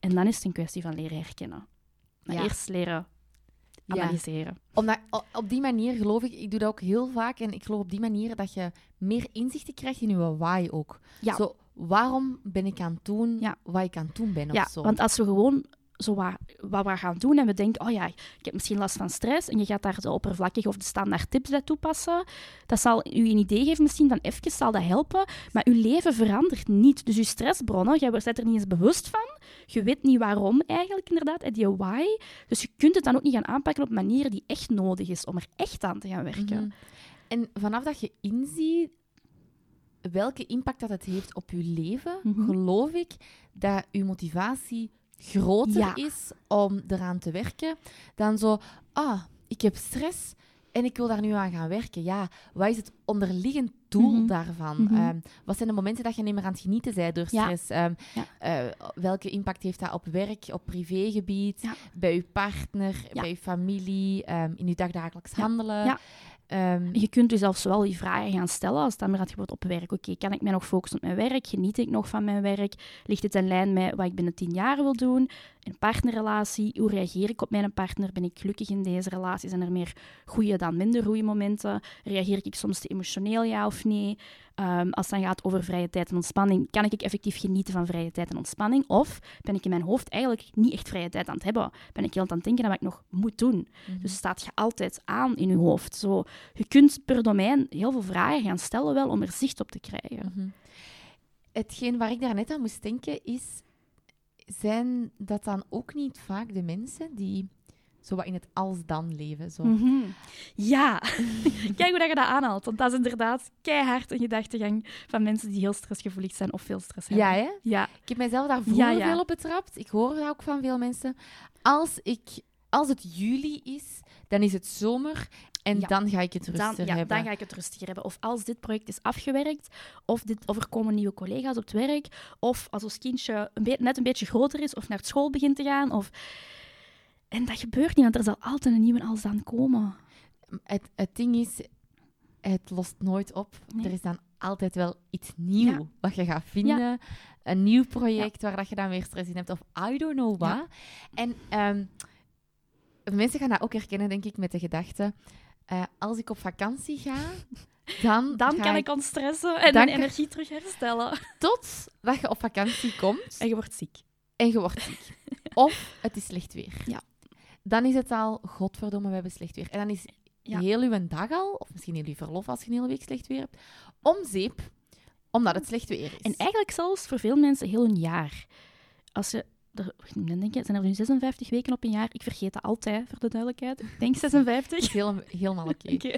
En dan is het een kwestie van leren herkennen. Maar Ja. eerst leren Ja. analyseren. Omdat o- op die manier geloof ik, ik doe dat ook heel vaak, en ik geloof op die manier dat je meer inzichten krijgt in je why ook. Ja. Zo, waarom ben ik aan het doen Ja. wat ik aan het doen ben Ja, of zo? want als we gewoon zo wat, wat we gaan doen en we denken, oh ja, ik heb misschien last van stress en je gaat daar de oppervlakkige of de standaard tips bij toepassen, dat zal u een idee geven misschien van even zal dat helpen, maar uw leven verandert niet. Dus uw stressbronnen, jij bent er niet eens bewust van, je weet niet waarom eigenlijk inderdaad, en die why, dus je kunt het dan ook niet gaan aanpakken op manieren die echt nodig is om er echt aan te gaan werken. Mhm. En vanaf dat je inziet welke impact dat het heeft op je leven, Mhm. geloof ik dat je motivatie groter Ja. is om eraan te werken dan zo, ah, ik heb stress en ik wil daar nu aan gaan werken. Ja, wat is het onderliggend doel Mhm. daarvan? Mhm. Ehm, wat zijn de momenten dat je niet meer aan het genieten bent door Ja. stress? Ehm, Ja. eh, welke impact heeft dat op werk, op privégebied, Ja. bij je partner, bij je familie, ehm, in je dagdagelijks Ja. handelen? Ehm, Je kunt dus zelfs wel die vragen gaan stellen als het dan gaat gebeuren op werk. Oké, kan ik mij nog focussen op mijn werk? Geniet ik nog van mijn werk? Ligt het in lijn met wat ik binnen tien jaar wil doen? Een partnerrelatie, hoe reageer ik op mijn partner? Ben ik gelukkig in deze relatie? Zijn er meer goede dan minder goede momenten? Reageer ik soms te emotioneel, ja of nee? Ehm, als het dan gaat over vrije tijd en ontspanning, kan ik effectief genieten van vrije tijd en ontspanning? Of ben ik in mijn hoofd eigenlijk niet echt vrije tijd aan het hebben? Ben ik heel aan het denken aan wat ik nog moet doen? Dus staat je altijd aan in je hoofd. Zo, je kunt per domein heel veel vragen gaan stellen wel om er zicht op te krijgen. Mhm. Hetgeen waar ik daarnet aan moest denken is, zijn dat dan ook niet vaak de mensen die zo wat in het als-dan leven? Zo. Mhm. Ja, kijk hoe dat je dat aanhaalt. Want dat is inderdaad keihard een gedachtegang van mensen die heel stressgevoelig zijn of veel stress hebben. Ja, hè? Ja, Ik heb mijzelf daar vroeger Ja, ja. veel op betrapt. Ik hoor dat ook van veel mensen. Als, ik, als het juli is, dan is het zomer en Ja. dan ga ik het dan, rustiger ja, hebben. dan ga ik het rustiger hebben. Of als dit project is afgewerkt, of, dit, of er komen nieuwe collega's op het werk, of als ons kindje een net een beetje groter is, of naar school begint te gaan. Of... En dat gebeurt niet, want er zal altijd een nieuwe als dan komen. Het, het ding is, het lost nooit op. Nee. Er is dan altijd wel iets nieuws Ja. wat je gaat vinden. Een nieuw project waar dat je dan weer stress in hebt. Of I don't know what. En ehm, mensen gaan dat ook herkennen, denk ik, met de gedachte... eh, als ik op vakantie ga, dan, Dan ga kan ik ontstressen en mijn energie terug herstellen. tot dat je op vakantie komt En je wordt ziek. en je wordt ziek. Of het is slecht weer. Ja. Dan is het al, godverdomme, we hebben slecht weer. En dan is Ja. heel uw dag al, of misschien heel uw verlof als je een hele week slecht weer hebt, om zeep, omdat het slecht weer is. En eigenlijk zelfs voor veel mensen heel een jaar. Als je... Moet net denken, zijn er nu 56 weken op een jaar? Ik vergeet dat altijd, voor de duidelijkheid. Ik denk 56. Dat is heel, helemaal oké. Oké.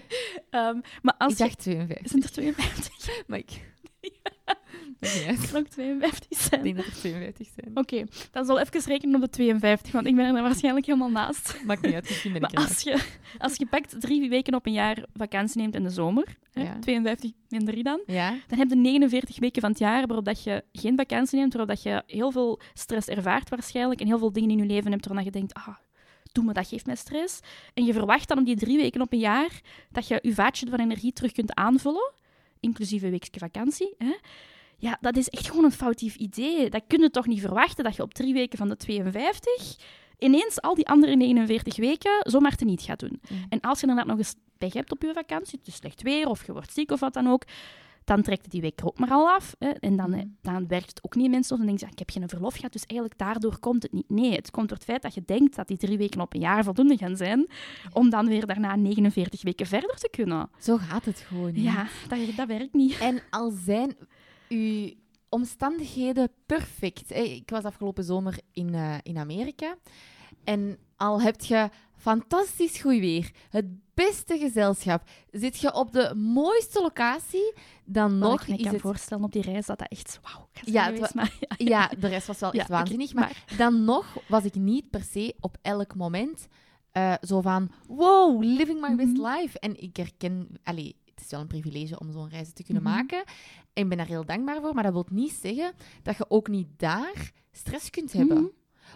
Ehm, maar als Ik je... dacht 52. Zijn er 52? Maar ik... uit. Er nog 52 zijn. Ik denk dat er 52 zijn. Oké, dan zal even rekenen op de 52, want ik ben er waarschijnlijk helemaal naast. Maakt niet uit, misschien ben ik Maar als je, als je pakt drie weken op een jaar vakantie neemt in de zomer, hè, Ja. 52 min 3 dan, Ja? dan heb je 49 weken van het jaar waarop dat je geen vakantie neemt, waarop dat je heel veel stress ervaart waarschijnlijk en heel veel dingen in je leven hebt waarvan je denkt, ah, doe me, dat geeft mij stress. En je verwacht dan op die drie weken op een jaar dat je je vaatje van energie terug kunt aanvullen, inclusief een weekje vakantie. Hè? Ja, dat is echt gewoon een foutief idee. Dat kun je toch niet verwachten dat je op drie weken van de 52 ineens al die andere 49 weken zomaar te niet gaat doen. Mm. En als je inderdaad nog eens pech hebt op je vakantie, het is slecht weer of je wordt ziek of wat dan ook, dan trekt het die week er ook maar al af. Hè? En dan, Mhm. dan werkt het ook niet mensen. Of dan denk je, ja, ik heb geen verlof gehad, dus eigenlijk daardoor komt het niet. Nee, het komt door het feit dat je denkt dat die drie weken op een jaar voldoende gaan zijn, om dan weer daarna 49 weken verder te kunnen. Zo gaat het gewoon. Ja, dat, dat werkt niet. En al zijn uw omstandigheden perfect. Ik was afgelopen zomer in, eh, in Amerika. En al heb je fantastisch goed weer, het beste gezelschap, zit je op de mooiste locatie, dan Wat nog ik me is kan het... voorstellen op die reis dat dat echt wauw Ja, geweest, maar ja, Ja, de rest was wel Ja, echt waanzinnig. Maar dan nog was ik niet per se op elk moment eh, zo van... Wow, living my best Mhm. life. En ik herken... Allee, het is wel een privilege om zo'n reis te kunnen Mhm. maken. En ik ben daar heel dankbaar voor. Maar dat wil niet zeggen dat je ook niet daar stress kunt hebben. Mhm.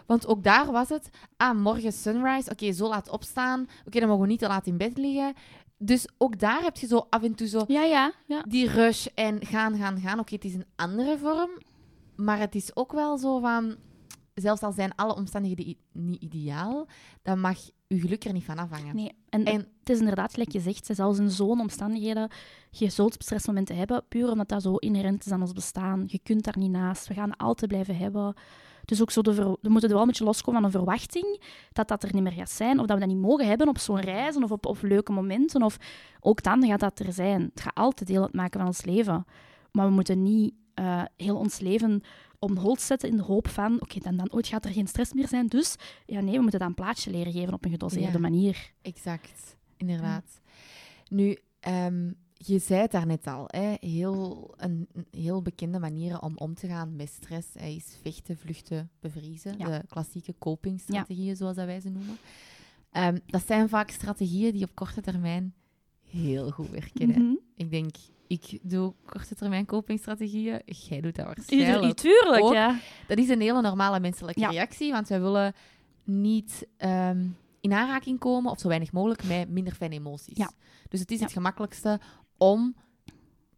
Want ook daar was het... Ah, morgen sunrise. Oké, zo laat opstaan. Oké, dan mogen we niet te laat in bed liggen. Dus ook daar heb je zo af en toe zo ja, ja, ja. die rush en gaan, gaan, gaan. Oké, het is een andere vorm, maar het is ook wel zo van... Zelfs al zijn alle omstandigheden niet ideaal, dan mag je geluk er niet van afhangen. Nee, en, En het is inderdaad, gelijk je zegt, zelfs in zo'n omstandigheden, je zult stressmomenten hebben, puur omdat dat zo inherent is aan ons bestaan. Je kunt daar niet naast. We gaan het altijd blijven hebben. Dus ook zo de ver- we moeten er wel een beetje loskomen van een verwachting dat dat er niet meer gaat zijn, of dat we dat niet mogen hebben op zo'n reizen of op, op leuke momenten. Of ook dan gaat dat er zijn. Het gaat altijd deel uitmaken van ons leven. Maar we moeten niet eh, heel ons leven om hold zetten in de hoop van, oké, dan, dan ooit gaat er geen stress meer zijn. Dus ja, nee, we moeten dat een plaatsje leren geven op een gedoseerde Ja. manier. exact, inderdaad. Nu, ehm, je zei het daarnet al, hè, heel, een, heel bekende manier om om te gaan met stress hè, is vechten, vluchten, bevriezen. Ja. De klassieke copingstrategieën, zoals dat wij ze noemen. Ehm, dat zijn vaak strategieën die op korte termijn heel goed werken. hè. Mhm. Ik denk, ik doe korte termijn copingstrategieën. Jij doet dat waarschijnlijk. tuurlijk, ook. ja. Dat is een hele normale menselijke Ja. reactie, want wij willen niet ehm, in aanraking komen, of zo weinig mogelijk, met minder fijne emoties. Ja. Dus het is Ja. het gemakkelijkste om,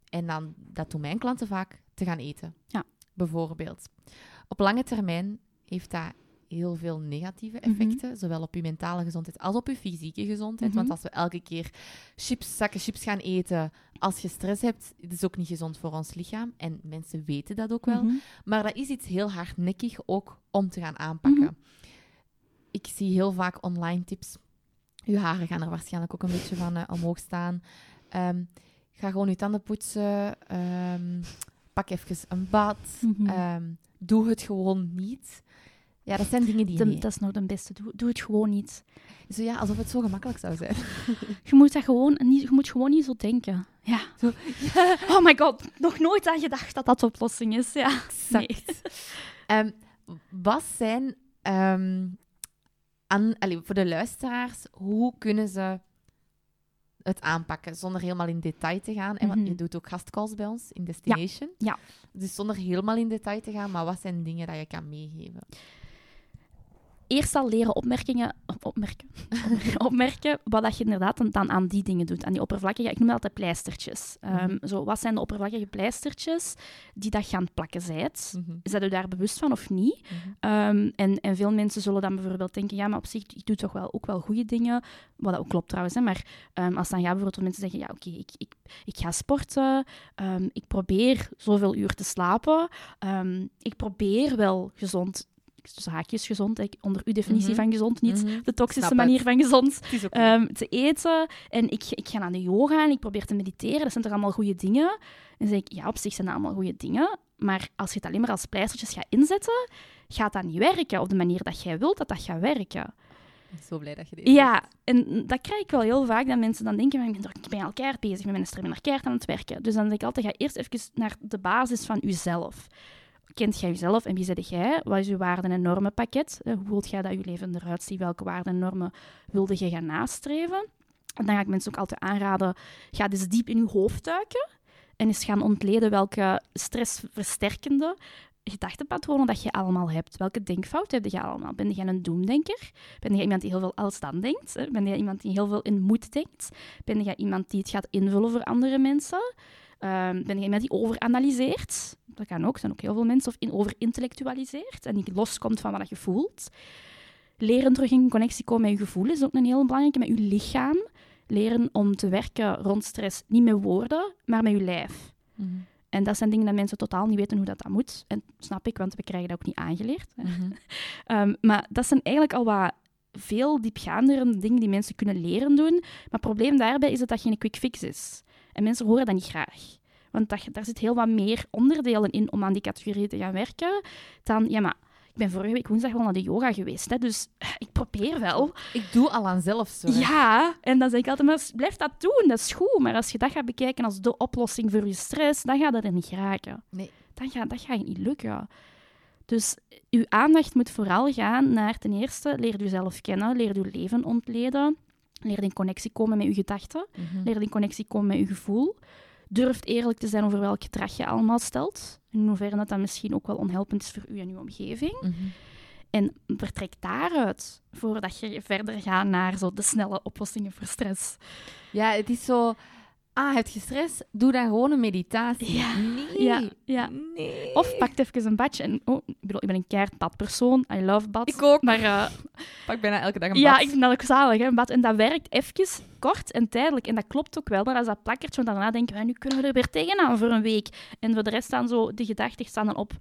en dan, dat doen mijn klanten vaak, te gaan eten. Ja. Bijvoorbeeld. Op lange termijn heeft dat heel veel negatieve Mhm. effecten, zowel op je mentale gezondheid als op je fysieke gezondheid. Want Mhm. als we elke keer chips, zakken chips gaan eten als je stress hebt, het is ook niet gezond voor ons lichaam. En mensen weten dat ook wel. Mhm. Maar dat is iets heel hardnekkig ook om te gaan aanpakken. Ik zie heel vaak online tips. Je haren gaan er waarschijnlijk ook een beetje van eh, omhoog staan. Ehm, ga gewoon je tanden poetsen. Ehm, pak even een bad. Ehm, doe het gewoon niet. Ja, dat zijn dingen die... De- nee. dat is nog de beste. Doe, doe het gewoon niet. Zo, ja, alsof het zo gemakkelijk zou zijn. Je moet, dat gewoon niet, je moet gewoon niet zo denken. Ja. Zo, Oh my god, nog nooit aan gedacht dat dat de oplossing is. Ja. Exact. Ehm, wat zijn, ehm, aan, voor de luisteraars, hoe kunnen ze het aanpakken zonder helemaal in detail te gaan? En want Mhm. je doet ook gastcalls bij ons in Destination. ja. Dus zonder helemaal in detail te gaan, maar wat zijn dingen dat je kan meegeven? Eerst al leren opmerkingen, opmerken, opmerken wat dat je inderdaad dan, aan die dingen doet, aan die oppervlakkige, ik noem dat altijd pleistertjes. Ehm, Mhm. zo, wat zijn de oppervlakkige pleistertjes die dat gaan plakken zijt? Mhm, Is dat u daar bewust van of niet? mhm. Ehm, en, en veel mensen zullen dan bijvoorbeeld denken, ja, maar op zich, ik doe toch wel ook wel goede dingen. Wat dat ook klopt trouwens, hè, maar ehm, als dan gaat bijvoorbeeld mensen zeggen, ja, oké, ik, ik, ik ga sporten, ehm, ik probeer zoveel uur te slapen, ehm, ik probeer wel gezond, tussen haakjes gezond, hè, onder uw definitie Mhm. van gezond, niet Mhm. de toxische Snap manier het. van gezond, ehm, te eten. En ik, ik ga naar de yoga en ik probeer te mediteren. Dat zijn toch allemaal goede dingen? En dan zeg ik, ja, op zich zijn dat allemaal goede dingen. Maar als je het alleen maar als pleistertjes gaat inzetten, gaat dat niet werken op de manier dat jij wilt dat dat gaat werken. Ik ben zo blij dat je dit Ja, en dat krijg ik wel heel vaak, dat mensen dan denken, ik ben, ik ben al bezig met ik ben er keihard aan het werken. Dus dan denk ik altijd, ga eerst even naar de basis van jezelf. Kent jij jezelf en wie zit jij? Wat is je waarden- en normenpakket? Eh, Hoe wilt jij dat je leven eruit ziet? Welke waarden en normen wilde je gaan nastreven? En dan ga ik mensen ook altijd aanraden, ga dus diep in je hoofd duiken en eens gaan ontleden welke stressversterkende gedachtepatronen dat je allemaal hebt. Welke denkfouten heb je allemaal? Ben jij een doemdenker? Ben jij iemand die heel veel als dan denkt? hè? Ben jij iemand die heel veel in moed denkt? Ben jij iemand die het gaat invullen voor andere mensen? Ehm, ben jij iemand die overanalyseert? Dat kan ook, er zijn ook heel veel mensen. Of in, overintellectualiseert en die loskomt van wat je voelt. Leren terug in connectie komen met je gevoel is ook een heel belangrijke, met je lichaam. Leren om te werken rond stress, niet met woorden, maar met je lijf. Mhm, En dat zijn dingen dat mensen totaal niet weten hoe dat, dat moet. En snap ik, want we krijgen dat ook niet aangeleerd. mhm. Ehm, maar dat zijn eigenlijk al wat veel diepgaandere dingen die mensen kunnen leren doen. Maar het probleem daarbij is dat dat geen quick fix is. En mensen horen dat niet graag. Want dat, daar zit heel wat meer onderdelen in om aan die categorie te gaan werken. Dan, ja, maar ik ben vorige week woensdag wel naar de yoga geweest. Hè, dus ik probeer wel. Ik doe al aan zelfzorg. Ja, en dan zeg ik altijd, maar blijf dat doen, dat is goed. Maar als je dat gaat bekijken als de oplossing voor je stress, dan gaat dat er niet geraken. Nee. Dan gaat, dat gaat je niet lukken. Dus uw aandacht moet vooral gaan naar ten eerste, leer jezelf kennen, leer je leven ontleden, leer in connectie komen met je gedachten, Mhm. leer in connectie komen met je gevoel. Durf eerlijk te zijn over welk gedrag je allemaal stelt. In hoeverre dat, dat misschien ook wel onhelpend is voor u en uw omgeving. Mhm. En vertrek daaruit voordat je verder gaat naar zo de snelle oplossingen voor stress. Ja, het is zo... Ah, heb je stress? Doe dan gewoon een meditatie. Ja, Nee. ja, ja. Nee. Of pak even een badje. En, oh, ik bedoel, ik ben een keihard badpersoon. I love bad. Ik ook. Maar eh, pak bijna elke dag een ja, bad. ik vind dat ook zalig, hè, een bad. En dat werkt even kort en tijdelijk. En dat klopt ook wel. Maar als dat plakkertje, want daarna denken we, nu kunnen we er weer tegenaan voor een week. En voor de rest staan zo, de gedachten staan dan op,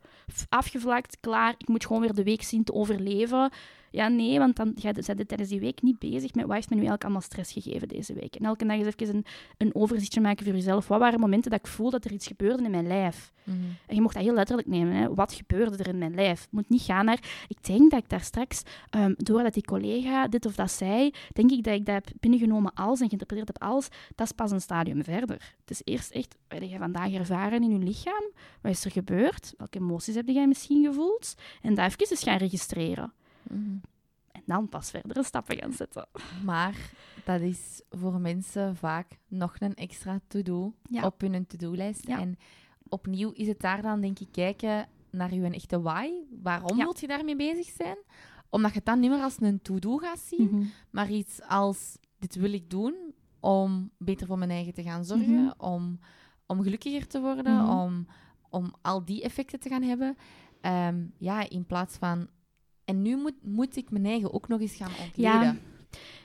afgevlakt, klaar. Ik moet gewoon weer de week zien te overleven. Ja, nee, want dan ga je zijn tijdens die week niet bezig met wat heeft me nu eigenlijk allemaal stress gegeven deze week. En elke dag eens even een, een overzichtje maken voor jezelf. Wat waren momenten dat ik voel dat er iets gebeurde in mijn lijf? Mhm. En je mocht dat heel letterlijk nemen. Hè. Wat gebeurde er in mijn lijf? Het moet niet gaan naar... Ik denk dat ik daar straks, ehm, doordat die collega dit of dat zei, denk ik dat ik dat heb binnengenomen als en geïnterpreteerd heb als, dat is pas een stadium verder. Het is eerst echt, wat heb je vandaag ervaren in je lichaam? Wat is er gebeurd? Welke emoties heb jij misschien gevoeld? En dat even eens gaan registreren. Mhm. En dan pas verdere stappen gaan zetten. Maar dat is voor mensen vaak nog een extra to-do Ja. op hun to-do-lijst. Ja. En opnieuw is het daar dan, denk ik, kijken naar je echte why. Waarom Ja. wilt je daarmee bezig zijn? Omdat je het dan niet meer als een to-do gaat zien, Mhm. maar iets als, dit wil ik doen om beter voor mijn eigen te gaan zorgen, Mhm. om, om gelukkiger te worden, om, om al die effecten te gaan hebben. Ehm, ja, in plaats van En nu moet, moet ik mijn eigen ook nog eens gaan ontleden. Ja,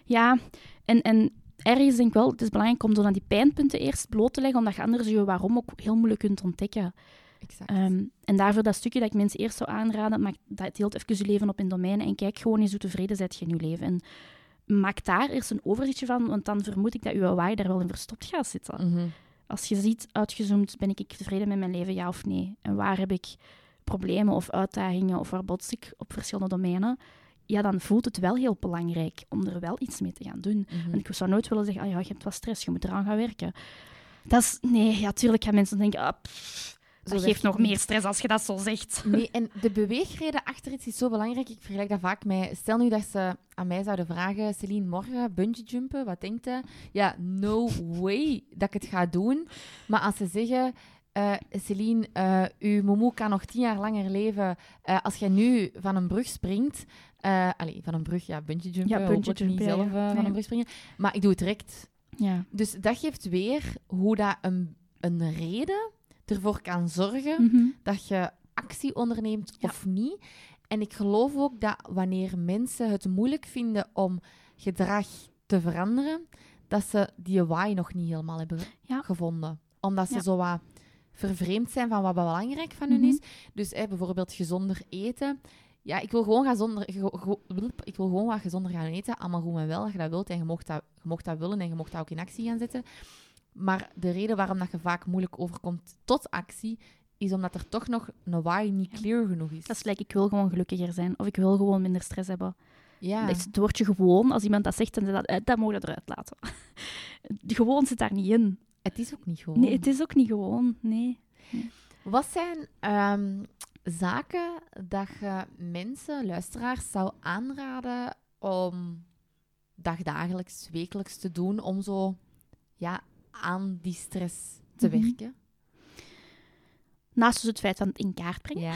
ja. En, en ergens denk ik wel, het is belangrijk om zo dan die pijnpunten eerst bloot te leggen, omdat je anders je waarom ook heel moeilijk kunt ontdekken. Exact. Ehm, en daarvoor dat stukje dat ik mensen eerst zou aanraden, maak dat deelt even je leven op in domeinen en kijk gewoon eens hoe tevreden bent je in je leven. En maak daar eerst een overzichtje van, want dan vermoed ik dat je waai daar wel in verstopt gaat zitten. Mhm. Als je ziet, uitgezoomd, ben ik tevreden met mijn leven, ja of nee? En waar heb ik problemen of uitdagingen of waar bots ik op verschillende domeinen? Ja, dan voelt het wel heel belangrijk om er wel iets mee te gaan doen. Mhm. En ik zou nooit willen zeggen, ah ja, je hebt wat stress, je moet eraan gaan werken. Dat is, nee, ja, tuurlijk gaan mensen denken, ah, pff, dat geeft nog niet. meer stress als je dat zo zegt. Nee, en de beweegreden achter iets is zo belangrijk. Ik vergelijk dat vaak met... Stel nu dat ze aan mij zouden vragen... Celine, morgen bungee jumpen, wat denkt je? Ja, no way dat ik het ga doen. Maar als ze zeggen... eh Celine, eh, uw momoe kan nog tien jaar langer leven eh, als jij nu van een brug springt. allee, van een brug, ja, bungee jumpen. Ja, bungee niet ja, zelf ja. van Nee. een brug springen. Maar ik doe het direct. Ja. Dus dat geeft weer hoe dat een, een reden ervoor kan zorgen Mhm. dat je actie onderneemt Ja. of niet. En ik geloof ook dat wanneer mensen het moeilijk vinden om gedrag te veranderen, dat ze die why nog niet helemaal hebben Ja. gevonden. Omdat ze zo wat vervreemd zijn van wat belangrijk van hun Mhm. is. Dus hè, bijvoorbeeld gezonder eten. Ja, ik wil gewoon, gaan zonder, ik wil gewoon wat gezonder gaan eten. Allemaal goed en wel, als je dat wilt. En je mocht dat, je mocht dat willen en je mocht dat ook in actie gaan zetten. Maar de reden waarom dat je vaak moeilijk overkomt tot actie, is omdat er toch nog een why niet clear genoeg is. Dat is ik wil gewoon gelukkiger zijn. Of ik wil gewoon minder stress hebben. ja. Dat is het woordje gewoon. Als iemand dat zegt, dan dat, dat mogen we eruit laten. Gewoon zit daar niet in. Het is ook niet gewoon. Nee, het is ook niet gewoon. Nee. Wat zijn ehm, zaken dat je mensen, luisteraars, zou aanraden om dagdagelijks, wekelijks te doen om zo ja, aan die stress te Mhm. werken? Naast dus het feit van het in kaart brengen, Ja.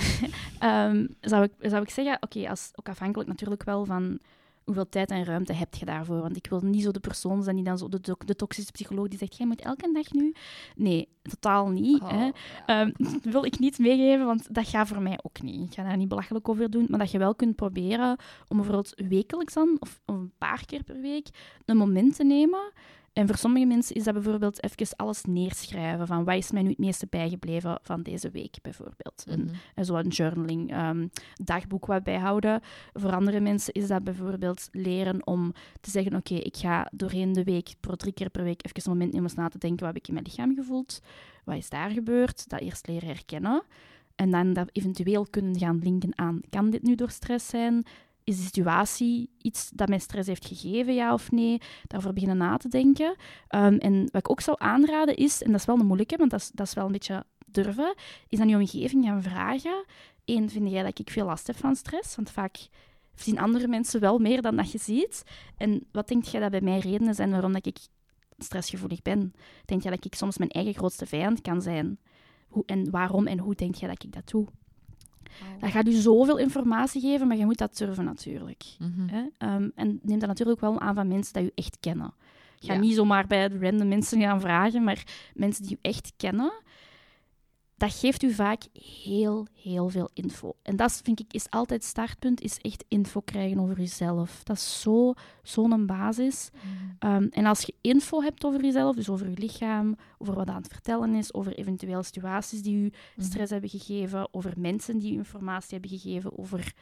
ehm, zou, ik, zou ik zeggen, oké, als ook afhankelijk natuurlijk wel van hoeveel tijd en ruimte heb je daarvoor. Want ik wil niet zo de persoon zijn die dan zo de, de, de toxische psycholoog die zegt, jij moet elke dag nu. Nee, totaal niet. Oh, hè. ja. Ehm, dat wil ik niet meegeven, want dat gaat voor mij ook niet. Ik ga daar niet belachelijk over doen, maar dat je wel kunt proberen om bijvoorbeeld wekelijks dan, of, of een paar keer per week, een moment te nemen. En voor sommige mensen is dat bijvoorbeeld even alles neerschrijven van wat is mij nu het meeste bijgebleven van deze week, bijvoorbeeld. Een, Mhm. en zo een journaling, ehm, dagboek wat bijhouden. Voor andere mensen is dat bijvoorbeeld leren om te zeggen, oké, ik ga doorheen de week, pro drie keer per week, even een moment nemen om eens na te denken, wat heb ik in mijn lichaam gevoeld? Wat is daar gebeurd? Dat eerst leren herkennen. En dan dat eventueel kunnen gaan linken aan, kan dit nu door stress zijn? Is de situatie iets dat mij stress heeft gegeven, ja of nee? Daarvoor beginnen na te denken. Ehm, en wat ik ook zou aanraden is, en dat is wel een moeilijke, want dat is, dat is wel een beetje durven, is aan je omgeving gaan vragen. Eén, vind jij dat ik veel last heb van stress? Want vaak zien andere mensen wel meer dan dat je ziet. En wat denk jij dat bij mij redenen zijn waarom dat ik stressgevoelig ben? Denk jij dat ik soms mijn eigen grootste vijand kan zijn? Hoe, en waarom en hoe denk jij dat ik dat doe? Dat gaat u zoveel informatie geven, maar je moet dat durven natuurlijk. Mhm. Hè? Ehm, en neem dat natuurlijk wel aan van mensen die u echt kennen. Ga Ja. niet zomaar bij de random mensen gaan vragen, maar mensen die u echt kennen. Dat geeft u vaak heel, heel veel info. En dat vind ik is altijd het startpunt, is echt info krijgen over jezelf. Dat is zo- zo'n basis. Mhm. Ehm, en als je info hebt over jezelf, dus over je lichaam, over wat aan het vertellen is, over eventuele situaties die u Mhm. stress hebben gegeven, over mensen die u informatie hebben gegeven, over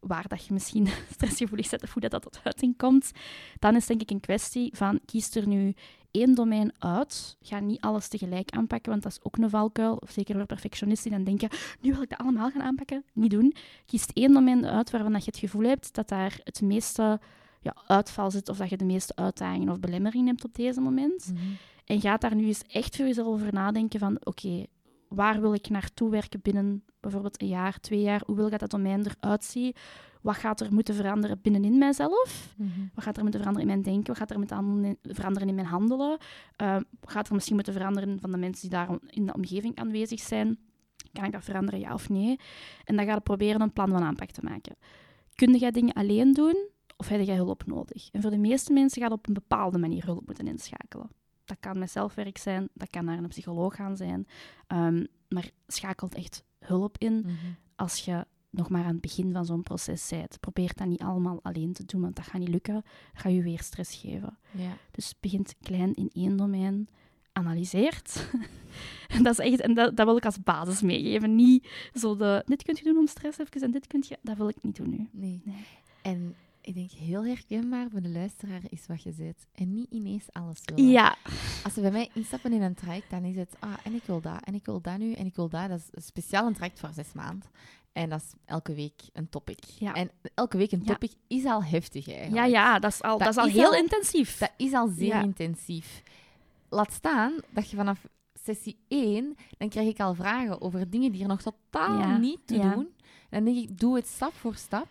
waar dat je misschien stressgevoelig bent of hoe dat, dat tot uiting komt, dan is denk ik een kwestie van kies er nu één domein uit. Ga niet alles tegelijk aanpakken, want dat is ook een valkuil. Of zeker voor perfectionisten die dan denken, nu wil ik dat allemaal gaan aanpakken. Niet doen. Kies één domein uit waarvan dat je het gevoel hebt dat daar het meeste ja, uitval zit of dat je de meeste uitdagingen of belemmeringen hebt op deze moment. Mhm. En ga daar nu eens echt voor jezelf over nadenken van, oké, waar wil ik naartoe werken binnen bijvoorbeeld een jaar, twee jaar? Hoe wil ik dat dat domein eruit zien? Wat gaat er moeten veranderen binnenin mijzelf? Mhm. Wat gaat er moeten veranderen in mijn denken? Wat gaat er moeten veranderen in mijn handelen? Eh, wat gaat er misschien moeten veranderen van de mensen die daar in de omgeving aanwezig zijn? Kan ik dat veranderen, ja of nee? En dan ga je proberen een plan van aanpak te maken. Kun jij dingen alleen doen of heb je hulp nodig? En voor de meeste mensen gaat op een bepaalde manier hulp moeten inschakelen. Dat kan met zelfwerk zijn, dat kan naar een psycholoog gaan zijn. Ehm, maar schakelt echt hulp in Mhm. als je nog maar aan het begin van zo'n proces bent. Probeer dat niet allemaal alleen te doen, want dat gaat niet lukken. Dat gaat je weer stress geven. Ja. Dus begint klein in één domein, analyseert. en dat, is echt, en dat, dat wil ik als basis meegeven. Niet zo de, dit kun je doen om stress even en dit kun je... Dat wil ik niet doen nu. Nee. Nee. En ik denk heel herkenbaar voor de luisteraar is wat je zegt. En niet ineens alles willen. Ja. Als ze bij mij instappen in een traject, dan is het, ah, en ik wil dat, en ik wil dat nu, en ik wil dat. Dat is een speciaal een traject voor zes maanden. En dat is elke week een topic. Ja. En elke week een Ja. topic is al heftig eigenlijk. Ja, ja, dat is al, dat Dat is al is heel al- intensief. Dat is al zeer Ja. intensief. Laat staan dat je vanaf sessie 1, dan krijg ik al vragen over dingen die er nog totaal niet te doen. Dan denk ik, doe het stap voor stap.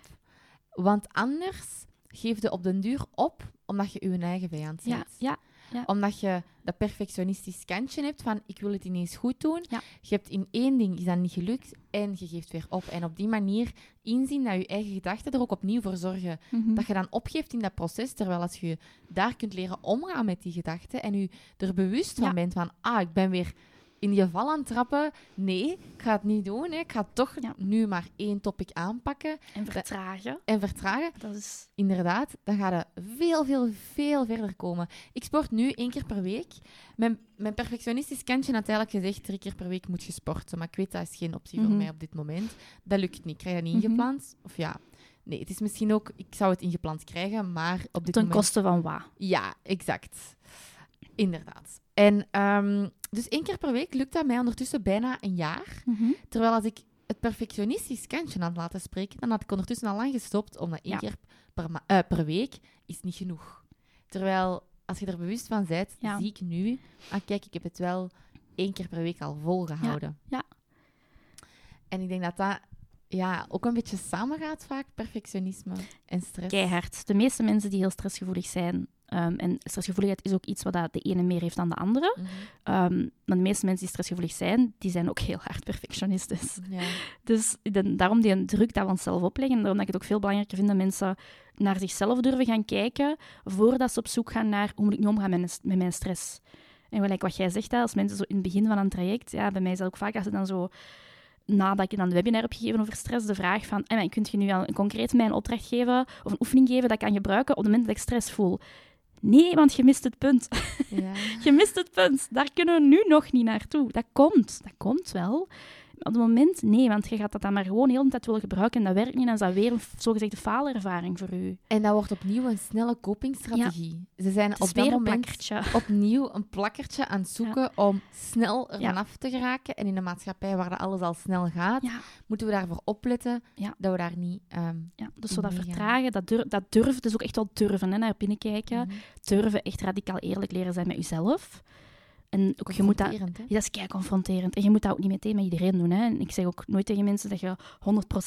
Want anders geef je op den duur op, omdat je je eigen vijand ja, bent. ja, Omdat je dat perfectionistisch kantje hebt van, ik wil het ineens goed doen. Ja. Je hebt in één ding, is dat niet gelukt, en je geeft weer op. En op die manier inzien dat je eigen gedachten er ook opnieuw voor zorgen Mhm. dat je dan opgeeft in dat proces, terwijl als je daar kunt leren omgaan met die gedachten en je er bewust van Ja. bent van, ah, ik ben weer in die val aan het trappen. Nee, ik ga het niet doen. Hè. Ik ga toch Ja. nu maar één topic aanpakken En vertragen. en vertragen. Dat is... Inderdaad, dan ga je veel, veel, veel verder komen. Ik sport nu één keer per week. Mijn, mijn perfectionistisch kantje had eigenlijk gezegd, drie keer per week moet je sporten. Maar ik weet, dat is geen optie Mhm. voor mij op dit moment. Dat lukt niet. Ik krijg dat niet Mhm. ingepland. Of ja, nee, het is misschien ook... Ik zou het ingepland krijgen, maar op dit Ten moment... koste van wat? Ja, exact. Inderdaad. En ehm, dus één keer per week lukt dat mij ondertussen bijna een jaar. Mhm. Terwijl als ik het perfectionistisch kantje had laten spreken, dan had ik ondertussen al lang gestopt, omdat één Ja. keer per, eh, per week is niet genoeg. Terwijl, als je er bewust van bent, Ja. zie ik nu, ah kijk, ik heb het wel één keer per week al volgehouden. ja. En ik denk dat dat ja, ook een beetje samengaat vaak, perfectionisme en stress. Keihard. De meeste mensen die heel stressgevoelig zijn, ehm, en stressgevoeligheid is ook iets wat dat de ene meer heeft dan de andere, Mhm. Ehm, maar de meeste mensen die stressgevoelig zijn, die zijn ook heel hard perfectionistisch. Ja. Dus de- daarom die druk dat we onszelf opleggen. En daarom dat ik het ook veel belangrijker vind dat mensen naar zichzelf durven gaan kijken voordat ze op zoek gaan naar hoe moet ik nu omgaan met, mijn- met mijn stress. En gelijk wat jij zegt, als mensen zo in het begin van een traject, ja, bij mij is dat ook vaak als ze dan zo, nadat ik dan een webinar heb gegeven over stress, de vraag van, hey, kunt je nu al een concreet mij een opdracht geven of een oefening geven dat ik kan gebruiken op het moment dat ik stress voel? Nee, want je mist het punt. Ja. Je mist het punt. Daar kunnen we nu nog niet naartoe. Dat komt. Dat komt wel. Op het moment, nee, want je gaat dat dan maar gewoon de hele tijd willen gebruiken en dat werkt niet. Dan is dat weer een zogezegde faalervaring voor u. En dat wordt opnieuw een snelle copingstrategie. Ze zijn op dat een opnieuw een plakkertje aan het zoeken om snel er Ja. vanaf te geraken. En in een maatschappij waar dat alles al snel gaat, moeten we daarvoor opletten dat we daar niet... ehm, ja. Dus zo dat vertragen, dat, dur dat durven, dus ook echt wel durven, hè, naar binnen kijken. mhm. Durven echt radicaal eerlijk leren zijn met jezelf. En ook, je moet dat... Ja, dat is kei confronterend. En je moet dat ook niet meteen met iedereen doen. Hè. En ik zeg ook nooit tegen mensen dat je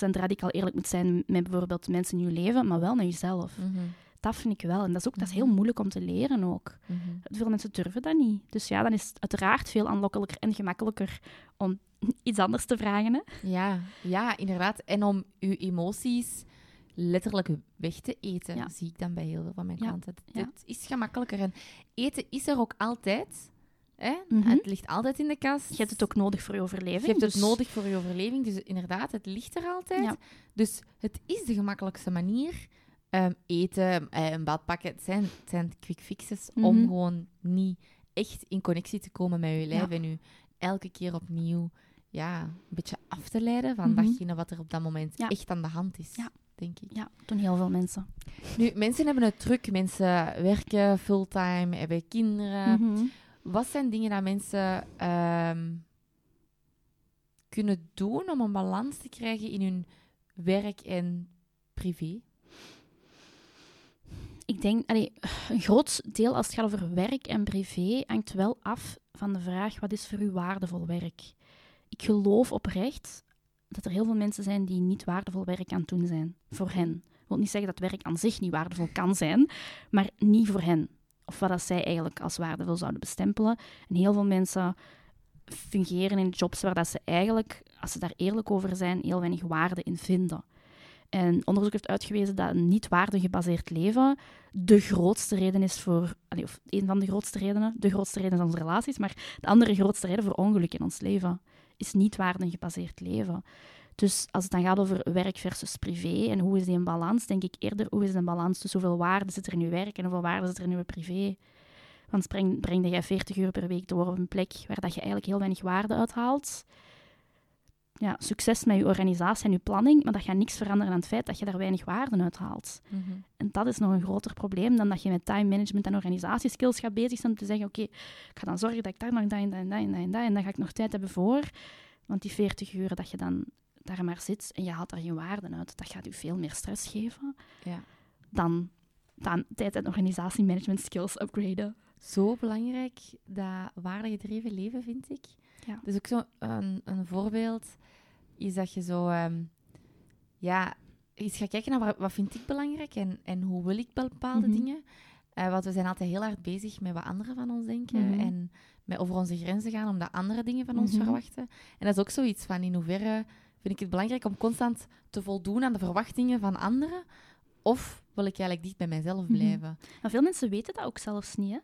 100% radicaal eerlijk moet zijn met bijvoorbeeld mensen in je leven, maar wel met jezelf. Mhm, Dat vind ik wel. En dat is ook dat is heel Mhm. moeilijk om te leren ook. mhm. Veel mensen durven dat niet. Dus ja, dan is het uiteraard veel aanlokkelijker en gemakkelijker om iets anders te vragen. Hè? Ja, ja, inderdaad. En om uw emoties letterlijk weg te eten, Ja. zie ik dan bij heel veel van mijn Ja, klanten. Het, ja. het is gemakkelijker. En eten is er ook altijd. Hè? Mhm. Het ligt altijd in de kast. Je hebt het ook nodig voor je overleving. Je hebt het dus- nodig voor je overleving. Dus inderdaad, het ligt er altijd. Ja. Dus het is de gemakkelijkste manier. Ehm, eten, eh, een bad pakken, het zijn, het zijn quick fixes om Mhm. gewoon niet echt in connectie te komen met je lijf Ja. en u elke keer opnieuw ja, een beetje af te leiden van Mhm. datgene wat er op dat moment Ja. echt aan de hand is, Ja. denk ik. Ja, doen heel veel mensen. Nu, mensen hebben het druk, mensen werken fulltime, hebben kinderen. Wat zijn dingen dat mensen ehm, kunnen doen om een balans te krijgen in hun werk en privé? Ik denk, een groot deel als het gaat over werk en privé hangt wel af van de vraag: wat is voor u waardevol werk? Ik geloof oprecht dat er heel veel mensen zijn die niet waardevol werk aan het doen zijn voor hen. Ik wil niet zeggen dat werk aan zich niet waardevol kan zijn, maar niet voor hen. Of wat dat zij eigenlijk als waardevol zouden bestempelen. En heel veel mensen fungeren in jobs waar dat ze eigenlijk, als ze daar eerlijk over zijn, heel weinig waarde in vinden. En onderzoek heeft uitgewezen dat een niet waardegebaseerd leven de grootste reden is voor, of een van de grootste redenen, de grootste reden is onze relaties, maar de andere grootste reden voor ongeluk in ons leven is niet waardegebaseerd leven. Dus als het dan gaat over werk versus privé en hoe is die in balans, denk ik eerder hoe is de balans tussen hoeveel waarde zit er in je werk en hoeveel waarde zit er in je privé. Want breng, breng jij 40 uur per week door op een plek waar dat je eigenlijk heel weinig waarde uithaalt. Ja, succes met je organisatie en je planning, maar dat gaat niks veranderen aan het feit dat je daar weinig waarde uit haalt. Mhm. En dat is nog een groter probleem dan dat je met time management en organisatieskills gaat bezig zijn om te zeggen, oké, ik ga dan zorgen dat ik daar nog dat en dat en dat en dat en dat en dan ga ik nog tijd hebben voor. Want die 40 uur dat je dan daar maar zit en je haalt daar geen waarde uit, dat gaat je veel meer stress geven Ja. dan, dan tijd en organisatiemanagement skills upgraden. Zo belangrijk, dat waardegedreven leven, vind ik. Ja. Dus ook zo een, een voorbeeld is dat je zo... ehm, ja, eens gaat kijken naar wat, vind ik belangrijk en, en hoe wil ik bepaalde Mhm. dingen. Eh, want we zijn altijd heel hard bezig met wat anderen van ons denken Mhm. en met over onze grenzen gaan, omdat andere dingen van ons Mhm. verwachten. En dat is ook zoiets van in hoeverre vind ik het belangrijk om constant te voldoen aan de verwachtingen van anderen, of wil ik eigenlijk dicht bij mijzelf Mhm. blijven? Maar veel mensen weten dat ook zelfs niet, hè.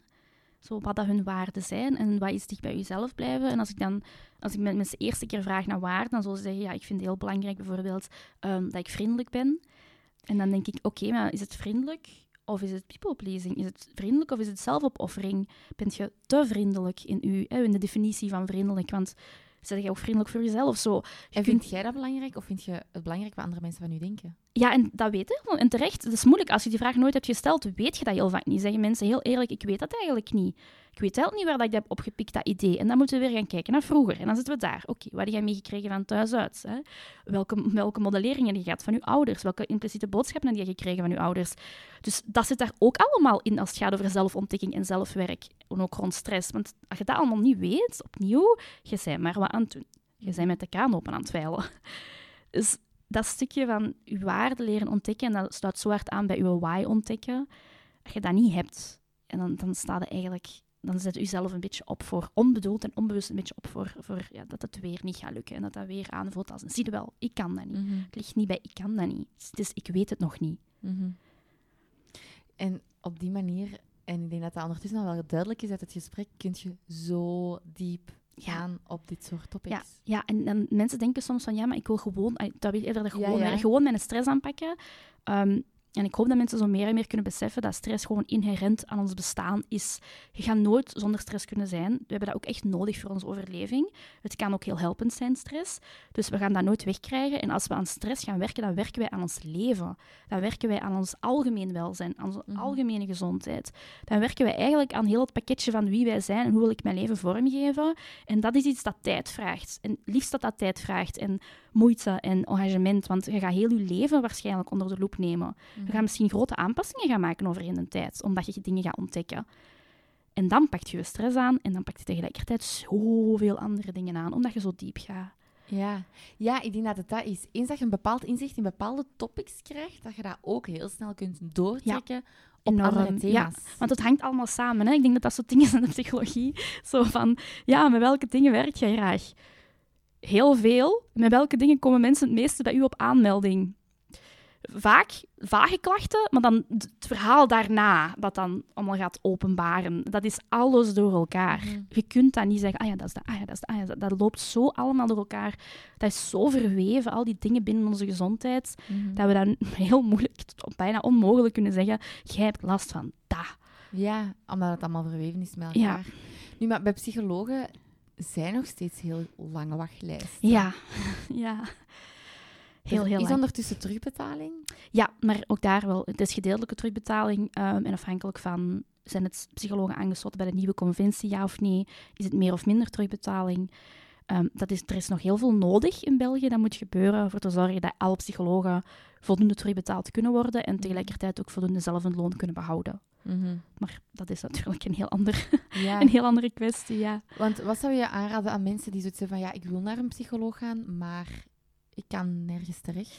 Zo wat dat hun waarden zijn en wat is dicht bij jezelf blijven. En als ik dan, als ik met mensen de eerste keer vraag naar waarden, dan zullen ze zeggen, ja, ik vind het heel belangrijk bijvoorbeeld ehm, dat ik vriendelijk ben. En dan denk ik, oké, maar is het vriendelijk of is het people pleasing? Is het vriendelijk of is het zelfopoffering? Bent je te vriendelijk in, u, hè, in de definitie van vriendelijk? Want zeg je ook vriendelijk voor jezelf? Zo. Je En kunt- vind jij dat belangrijk, of vind je het belangrijk wat andere mensen van u denken? Ja, en dat weet je. En terecht, het is moeilijk. Als je die vraag nooit hebt gesteld, weet je dat heel vaak niet. Zeggen mensen heel eerlijk, ik weet dat eigenlijk niet. Ik weet eigenlijk niet waar dat ik dat heb opgepikt, dat idee. En dan moeten we weer gaan kijken naar vroeger. En dan zitten we daar. Oké, wat heb jij meegekregen van thuis uit? Hè? Welke, welke modelleringen heb je gehad van je ouders? Welke impliciete boodschappen heb je gekregen van je ouders? Dus dat zit daar ook allemaal in als het gaat over zelfontdekking en zelfwerk. En ook rond stress. Want als je dat allemaal niet weet, opnieuw, je bent maar wat aan het doen. Je bent met de kraan open aan het veilen. Dus dat stukje van je waarde leren ontdekken, en dat sluit zo hard aan bij je why ontdekken, als je dat niet hebt, en dan, dan staat er eigenlijk, dan zet je jezelf een beetje op voor, onbedoeld en onbewust een beetje op voor, voor ja, dat het weer niet gaat lukken. En dat dat weer aanvoelt als, een, zie je wel, ik kan dat niet. Het ligt niet bij, ik kan dat niet. Het is, ik weet het nog niet. Mhm. En op die manier, en ik denk dat dat ondertussen al wel duidelijk is uit het gesprek, kun je zo diep Ja. gaan op dit soort topics. Ja, ja en dan, mensen denken soms van, ja, maar ik wil gewoon, dat wil eerder gewoon, ja. gewoon mijn stress aanpakken. Ehm, en ik hoop dat mensen zo meer en meer kunnen beseffen dat stress gewoon inherent aan ons bestaan is. Je gaat nooit zonder stress kunnen zijn. We hebben dat ook echt nodig voor onze overleving. Het kan ook heel helpend zijn, stress. Dus we gaan dat nooit wegkrijgen. En als we aan stress gaan werken, dan werken wij aan ons leven. Dan werken wij aan ons algemeen welzijn, aan onze Mhm. algemene gezondheid. Dan werken wij eigenlijk aan heel het pakketje van wie wij zijn en hoe wil ik mijn leven vormgeven. En dat is iets dat tijd vraagt. En liefst dat dat tijd vraagt en moeite en engagement. Want je gaat heel je leven waarschijnlijk onder de loep nemen. Je gaat misschien grote aanpassingen gaan maken over in de tijd, omdat je dingen gaat ontdekken. En dan pakt je je stress aan en dan pakt je tegelijkertijd zoveel andere dingen aan, omdat je zo diep gaat. Ja. ja, ik denk dat het dat is. Eens dat je een bepaald inzicht in bepaalde topics krijgt, dat je dat ook heel snel kunt doortrekken op Enorm, andere ja. thema's. Want het hangt allemaal samen. Hè? Ik denk dat dat soort dingen zijn in de psychologie. Zo van, ja, met welke dingen werk je graag? Heel veel. Met welke dingen komen mensen het meeste bij u op aanmelding? Vaak vage klachten, maar dan het verhaal daarna dat dan allemaal gaat openbaren. Dat is alles door elkaar. Mhm. Je kunt dat niet zeggen, ah ja, dat is dat, ah ja, dat is dat, ah ja, dat, dat loopt zo allemaal door elkaar. Dat is zo verweven, al die dingen binnen onze gezondheid, Mhm. dat we dan heel moeilijk, bijna onmogelijk kunnen zeggen, jij hebt last van dat. Ja, omdat het allemaal verweven is met Ja. elkaar. Nu, maar bij psychologen zijn nog steeds heel lange wachtlijsten. Ja, ja. Heel, Er heel is ondertussen terugbetaling. Ja, maar ook daar wel. Het is gedeeltelijke terugbetaling. ehm, en afhankelijk van, zijn het psychologen aangesloten bij de nieuwe conventie, ja of nee? Is het meer of minder terugbetaling? Ehm, dat is, er is nog heel veel nodig in België. Dat moet gebeuren voor te zorgen dat alle psychologen voldoende terugbetaald kunnen worden en tegelijkertijd ook voldoende zelf een loon kunnen behouden. Maar dat is natuurlijk een heel, ander, Ja, een heel andere kwestie, ja. want wat zou je aanraden aan mensen die zoiets hebben van ja, ik wil naar een psycholoog gaan, maar ik kan nergens terecht?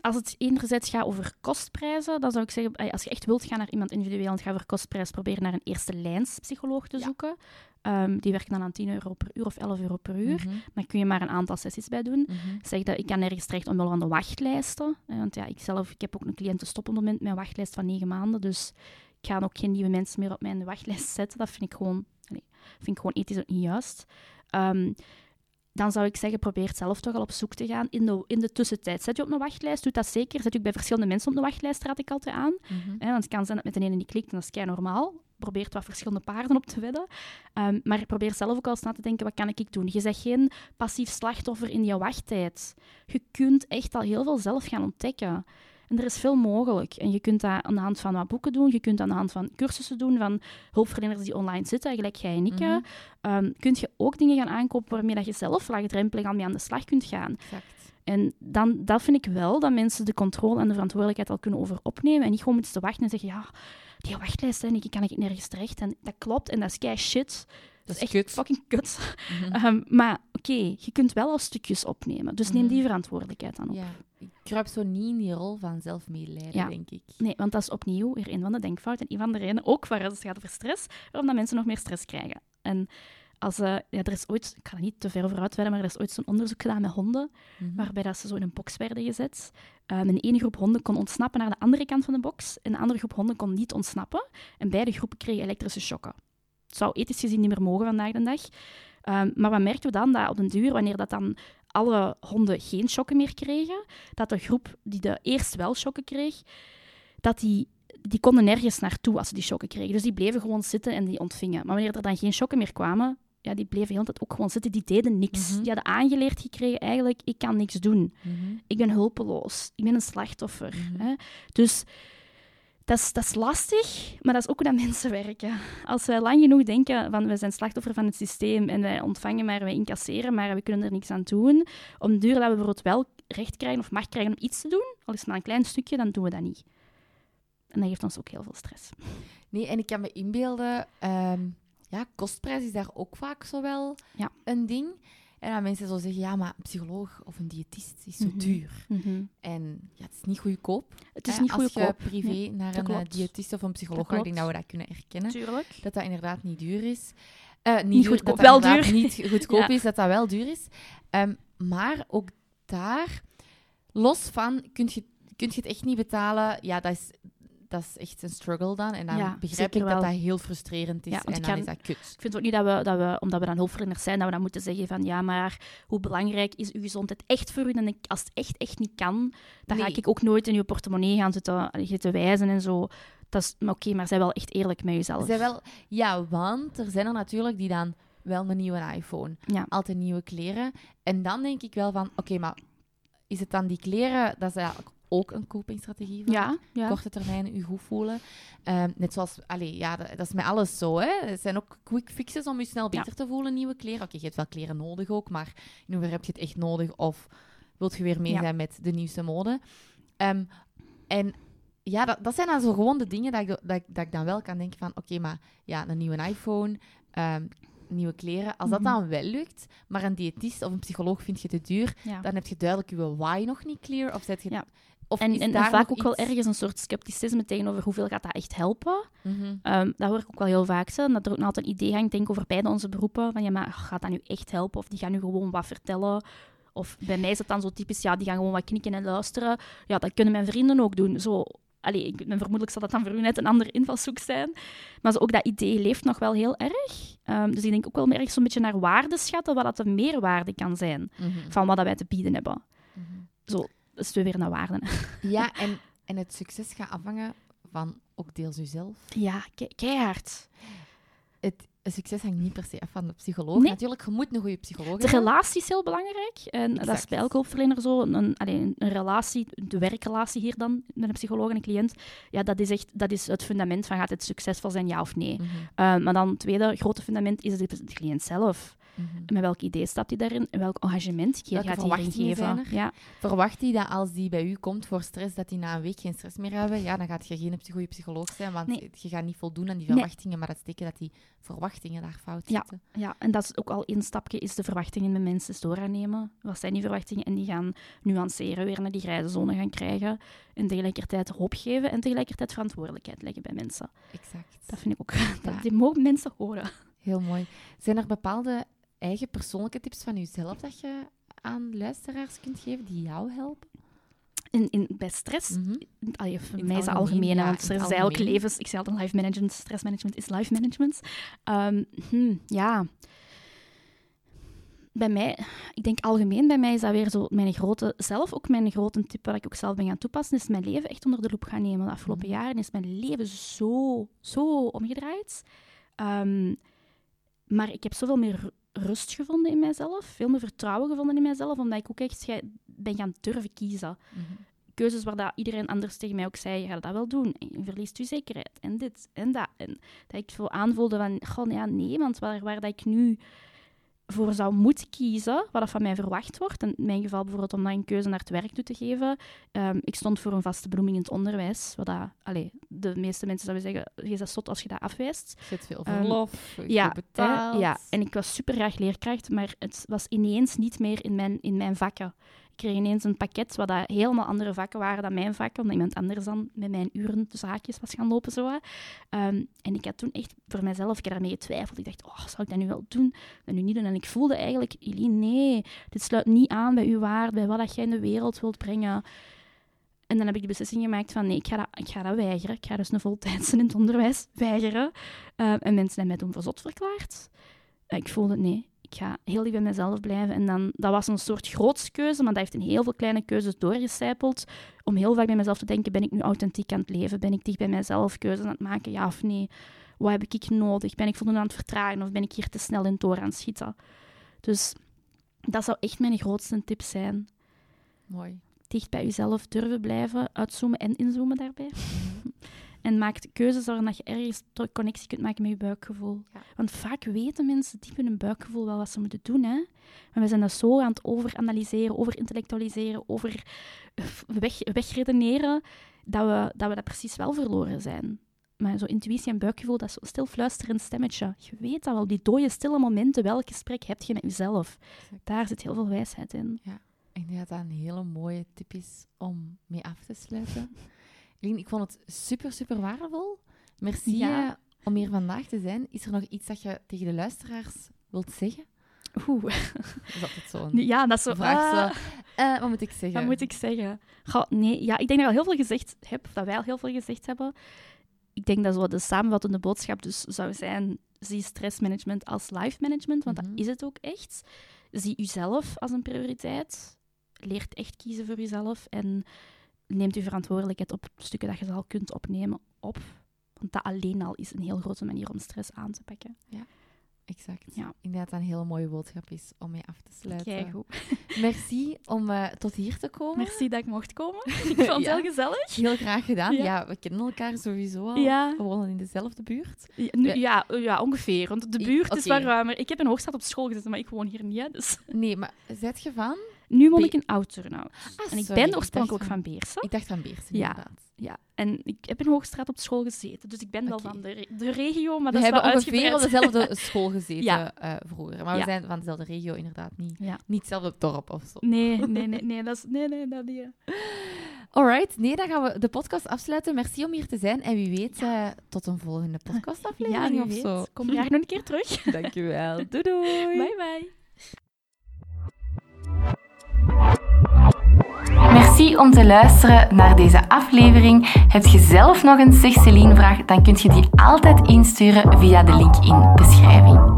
Als het enerzijds gaat over kostprijzen, dan zou ik zeggen, eh, als je echt wilt gaan naar iemand individueel en het gaat over kostprijs, probeer naar een eerste lijns psycholoog te Ja. zoeken. Ehm, die werken dan aan 10 euro per uur of 11 euro per uur. Mhm, Dan kun je maar een aantal sessies bij doen. mhm. Zeg dat ik kan nergens terecht omwille van de wachtlijsten. Eh, Want ja, ik zelf ik heb ook een cliëntenstop op het moment met een wachtlijst van 9 maanden. Dus ik ga ook geen nieuwe mensen meer op mijn wachtlijst zetten. Dat vind ik gewoon, vind ik gewoon ethisch ook niet juist. Ehm, dan zou ik zeggen, probeer zelf toch al op zoek te gaan in de, in de tussentijd. Zet je op een wachtlijst, doe dat zeker. Zet je bij verschillende mensen op een wachtlijst, raad ik altijd aan. Mhm. Want het kan zijn dat met de ene niet klikt en dat is kei normaal. Probeer wat verschillende paarden op te wedden. Ehm, maar probeer zelf ook al eens na te denken, wat kan ik doen? Je zegt geen passief slachtoffer in je wachttijd. Je kunt echt al heel veel zelf gaan ontdekken. En er is veel mogelijk. En je kunt dat aan de hand van wat boeken doen. Je kunt dat aan de hand van cursussen doen van hulpverleners die online zitten, gelijk jij en ik. Mhm. Ehm, kun je ook dingen gaan aankopen waarmee dat je zelf laagdrempelig aan mee aan de slag kunt gaan. Exact. En dan, dat vind ik wel, dat mensen de controle en de verantwoordelijkheid al kunnen over opnemen. En niet gewoon moeten te wachten en zeggen, ja, die wachtlijst, hè, ik kan ik nergens terecht. En dat klopt, en dat is kei shit. Dat is echt kut. fucking kut. Mhm. Ehm, maar oké, je kunt wel al stukjes opnemen. Dus neem Mhm. die verantwoordelijkheid dan op. Ja, ik kruip zo niet in die rol van zelfmedelijden, Ja. denk ik. Nee, want dat is opnieuw weer een van de denkfouten. En een van de redenen, ook waar het gaat over stress, waarom dat mensen nog meer stress krijgen. En als, eh, ja, er is ooit, ik ga er niet te ver over uitweiden, maar er is ooit zo'n onderzoek gedaan met honden, Mhm. waarbij dat ze zo in een box werden gezet. Um, en ene groep honden kon ontsnappen naar de andere kant van de box, en de andere groep honden kon niet ontsnappen. En beide groepen kregen elektrische shocken. Het zou ethisch gezien niet meer mogen vandaag de dag. Um, maar wat merken we dan? Dat op den duur, wanneer dat dan alle honden geen shocken meer kregen, dat de groep die de eerst wel shocken kreeg, dat die, die konden nergens naartoe als ze die shocken kregen. Dus die bleven gewoon zitten en die ontvingen. Maar wanneer er dan geen shocken meer kwamen, ja, die bleven de hele tijd ook gewoon zitten. Die deden niks. Mhm. Die hadden aangeleerd gekregen, eigenlijk, ik kan niks doen. Mhm. Ik ben hulpeloos. Ik ben een slachtoffer. Mhm. Hè? Dus dat is, dat is lastig, maar dat is ook hoe dat mensen werken. Als wij lang genoeg denken van we zijn slachtoffer van het systeem en wij ontvangen maar, wij incasseren maar, we kunnen er niks aan doen, om duur dat we bijvoorbeeld wel recht krijgen of macht krijgen om iets te doen, al is het maar een klein stukje, dan doen we dat niet. En dat geeft ons ook heel veel stress. Nee, en ik kan me inbeelden, ehm, ja, kostprijs is daar ook vaak zo wel Ja. een ding. En dat mensen zo zeggen, ja, maar een psycholoog of een diëtist is zo Mhm. duur. En ja, het is niet goedkoop. Het is hè, niet Als je privé naar een eh, klopt. diëtist of een psycholoog gaat, ik denk dat we dat kunnen erkennen. Tuurlijk. Dat dat inderdaad niet duur is. Eh, niet, Niet duur, goedkoop, dat dat wel duur. niet goedkoop Ja. is, dat dat wel duur is. Ehm, maar ook daar, los van, kun je, kun je het echt niet betalen. Ja, dat is, dat is echt een struggle dan. En dan Ja, begrijp ik dat wel. dat heel frustrerend is. Ja, en dan kan- is dat kut. Ik vind ook niet dat we, dat we, omdat we dan hulpverleners zijn, dat we dan moeten zeggen van ja, maar hoe belangrijk is uw gezondheid echt voor u? En ik- als het echt, echt niet kan, dan ga ik ook nooit in uw portemonnee gaan zitten, zitten wijzen en zo. Dat is, oké, maar zij wel echt eerlijk met jezelf. Zij wel, ja, want er zijn er natuurlijk die dan wel een nieuwe iPhone, Ja. altijd nieuwe kleren. En dan denk ik wel van, oké, maar is het dan die kleren, dat eigenlijk ook een kopingsstrategie van Ja, ja. korte termijn je goed voelen. Ehm, net zoals, allee, ja, dat, dat is met alles zo. Hè. Het zijn ook quick fixes om je snel Ja. beter te voelen, nieuwe kleren. Oké, je hebt wel kleren nodig ook, maar in hoeverre heb je het echt nodig? Of wilt je weer mee zijn met de nieuwste mode? Ehm, en ja, dat, dat zijn dan zo gewoon de dingen dat ik, dat, ik- dat ik dan wel kan denken van, oké, maar ja, een nieuwe iPhone, ehm, nieuwe kleren. Als dat Mhm. dan wel lukt, maar een diëtist of een psycholoog vind je te duur, ja. dan heb je duidelijk je why nog niet clear. Of, zet je, Ja. Of En, en, en vaak ook wel ergens een soort scepticisme tegenover hoeveel gaat dat echt helpen. Ehm, dat hoor ik ook wel heel vaak. Zo, dat er ook nog altijd een idee hangt, denk over beide onze beroepen. Van ja, maar gaat dat nu echt helpen? Of die gaan nu gewoon wat vertellen? Of bij mij is het dan zo typisch, ja, die gaan gewoon wat knikken en luisteren. Ja, dat kunnen mijn vrienden ook doen. Zo, allee, ik, vermoedelijk zal dat dan voor u net een andere invalshoek zijn. Maar zo, ook dat idee leeft nog wel heel erg. Ehm, dus ik denk ook wel meer zo'n beetje naar waarde schatten, wat dat de meerwaarde kan zijn Mhm. van wat dat wij te bieden hebben. Mhm. Zo, is weer naar waarde. Ja, en, en het succes gaat afhangen van ook deels uzelf. Ja, ke- keihard. Het, het succes hangt niet per se af van de psycholoog. Nee. Natuurlijk, je moet een goede psycholoog De hebben. relatie is heel belangrijk. En dat is bij elke hulpverlener zo. Een, een, relatie, de werkrelatie hier dan, met een psycholoog en een cliënt, ja, dat is echt dat is het fundament van gaat het succesvol zijn, ja of nee. Mhm, Eh, maar dan het tweede grote fundament is de, de cliënt zelf. Mhm. Met welk idee stapt hij daarin? En welk engagement ge- Welke gaat hij geven? zijn er? Ja, Verwacht hij dat als die bij u komt voor stress, dat hij na een week geen stress meer hebben? Ja, dan gaat je geen goede psycholoog zijn, want Nee. je gaat niet voldoen aan die Nee. verwachtingen, maar dat is teken dat die verwachtingen daar fout Ja. zitten. ja, en dat is ook al één stapje, is de verwachtingen met mensen eens dooranemen. Wat zijn die verwachtingen? En die gaan nuanceren, weer naar die grijze zone gaan krijgen. En tegelijkertijd hoop geven en tegelijkertijd verantwoordelijkheid leggen bij mensen. Exact. Dat vind ik ook, dat, die mogen mensen horen. Heel mooi. Zijn er bepaalde eigen persoonlijke tips van jezelf dat je aan luisteraars kunt geven die jou helpen? In, in, bij stress, Mhm. allee, voor het mij is het algemeen, ja, stress is eigenlijk levens... Ik zei altijd life management, stressmanagement is life management. Ehm, hm, ja. bij mij, ik denk algemeen bij mij is dat weer zo mijn grote, zelf ook mijn grote tip wat ik ook zelf ben gaan toepassen, is mijn leven echt onder de loep gaan nemen. De afgelopen Mhm. jaren is mijn leven zo, zo omgedraaid. Ehm, maar ik heb zoveel meer rust gevonden in mijzelf, veel meer vertrouwen gevonden in mijzelf, omdat ik ook echt ga- ben gaan durven kiezen. Mhm. Keuzes waar dat iedereen anders tegen mij ook zei, je gaat dat wel doen. En je verliest je zekerheid. En dit en dat. En dat ik veel aanvoelde van, goh, ja, nee, want waar, waar dat ik nu voor zou moeten kiezen, wat dat van mij verwacht wordt, in mijn geval bijvoorbeeld om dat een keuze naar het werk toe te geven, ehm, ik stond voor een vaste benoeming in het onderwijs, wat dat, allee, de meeste mensen zouden zeggen, je bent zot als je dat afwijst. Je hebt veel Ehm, verlof, betaald. ja, en ik was super graag leerkracht, maar het was ineens niet meer in mijn, in mijn vakken. Ik kreeg ineens een pakket wat dat helemaal andere vakken waren dan mijn vakken, omdat iemand anders dan met mijn uren zaakjes was gaan lopen. Zo. Ehm, en ik had toen echt voor mezelf, ik daarmee getwijfeld. Ik dacht, oh, zou ik dat nu wel doen? Dat nu niet doen. En ik voelde eigenlijk, Eline, nee, dit sluit niet aan bij uw waarde, bij wat dat jij in de wereld wilt brengen. En dan heb ik de beslissing gemaakt van nee, ik ga dat, ik ga dat weigeren. Ik ga dus een voltijdse in het onderwijs weigeren. Ehm, en mensen hebben mij toen voor verklaard. Ik voelde nee, ik ga heel dicht bij mezelf blijven. En dan, dat was een soort grootskeuze, maar dat heeft in heel veel kleine keuzes doorgecijpeld. Om heel vaak bij mezelf te denken, ben ik nu authentiek aan het leven? Ben ik dicht bij mezelf keuzes aan het maken, ja of nee? Wat heb ik nodig? Ben ik voldoende aan het vertragen of ben ik hier te snel in door aan het schieten? Dus dat zou echt mijn grootste tip zijn. Mooi. Dicht bij jezelf durven blijven, uitzoomen en inzoomen daarbij. En maak keuzes waarin dat je ergens connectie kunt maken met je buikgevoel. Ja. Want vaak weten mensen diep in hun buikgevoel wel wat ze moeten doen. Hè? Maar we zijn dat zo aan het overanalyseren, overintellectualiseren, over weg, wegredeneren, dat we, dat we dat precies wel verloren zijn. Maar zo intuïtie en buikgevoel, dat is zo'n stil fluisterend stemmetje. Je weet dat wel, die dode stille momenten, welk gesprek heb je met jezelf? Daar zit heel veel wijsheid in. Ik denk dat dat een hele mooie tip is om mee af te sluiten. Lien, ik vond het super, super waardevol. Merci Ja. eh, om hier vandaag te zijn. Is er nog iets dat je tegen de luisteraars wilt zeggen? Oeh, Is dat het zo'n ja, dat is zo... vraag? ah. Zo, eh, wat moet ik zeggen? Wat moet ik zeggen? Goh, nee, ja, ik denk dat ik al heel veel gezegd heb, dat wij al heel veel gezegd hebben. Ik denk dat zo de samenvattende boodschap dus zou zijn, zie stressmanagement als life management, want Mhm. dat is het ook echt. Zie uzelf als een prioriteit. Leert echt kiezen voor jezelf en neemt uw verantwoordelijkheid op stukken dat je ze al kunt opnemen op. Want dat alleen al is een heel grote manier om stress aan te pakken. Exact. Ja. Ik denk dat dat een hele mooie boodschap is om mee af te sluiten. Keigoed. Merci om eh, tot hier te komen. Merci dat ik mocht komen. Ik vond het Ja. heel gezellig. Heel graag gedaan. Ja. Ja. we kennen elkaar sowieso al. Ja. We wonen in dezelfde buurt. Ja, nu- Ja. ja, ja, ongeveer. Want de I- buurt is wel ruimer. Ik heb in Hoogstad op school gezeten, maar ik woon hier niet. Dus. Nee, maar zet je van? Nu woon ik in Oud-Turnhout. Ah, en ik sorry, ben oorspronkelijk dacht van Beersen. Ik dacht van Beersen, Ja. inderdaad. Ja, en ik heb in Hoogstraat op school gezeten. Dus ik ben wel van de, re- de regio, maar we dat is hebben wel ongeveer op dezelfde school gezeten Ja. eh, vroeger. Maar we Ja. zijn van dezelfde regio inderdaad niet. Ja. Niet hetzelfde dorp of zo. Nee, nee, nee, nee, dat is, nee, nee, dat niet. Alright, nee, dan gaan we de podcast afsluiten. Merci om hier te zijn. En wie weet, eh, tot een volgende Ja, podcastaflevering wie of weet. zo. Kom graag nog een keer terug. Dankjewel. Doei doei. Bye, bye. Merci om te luisteren naar deze aflevering. Heb je zelf nog een Zeg vraag, dan kun je die altijd insturen via de link in beschrijving.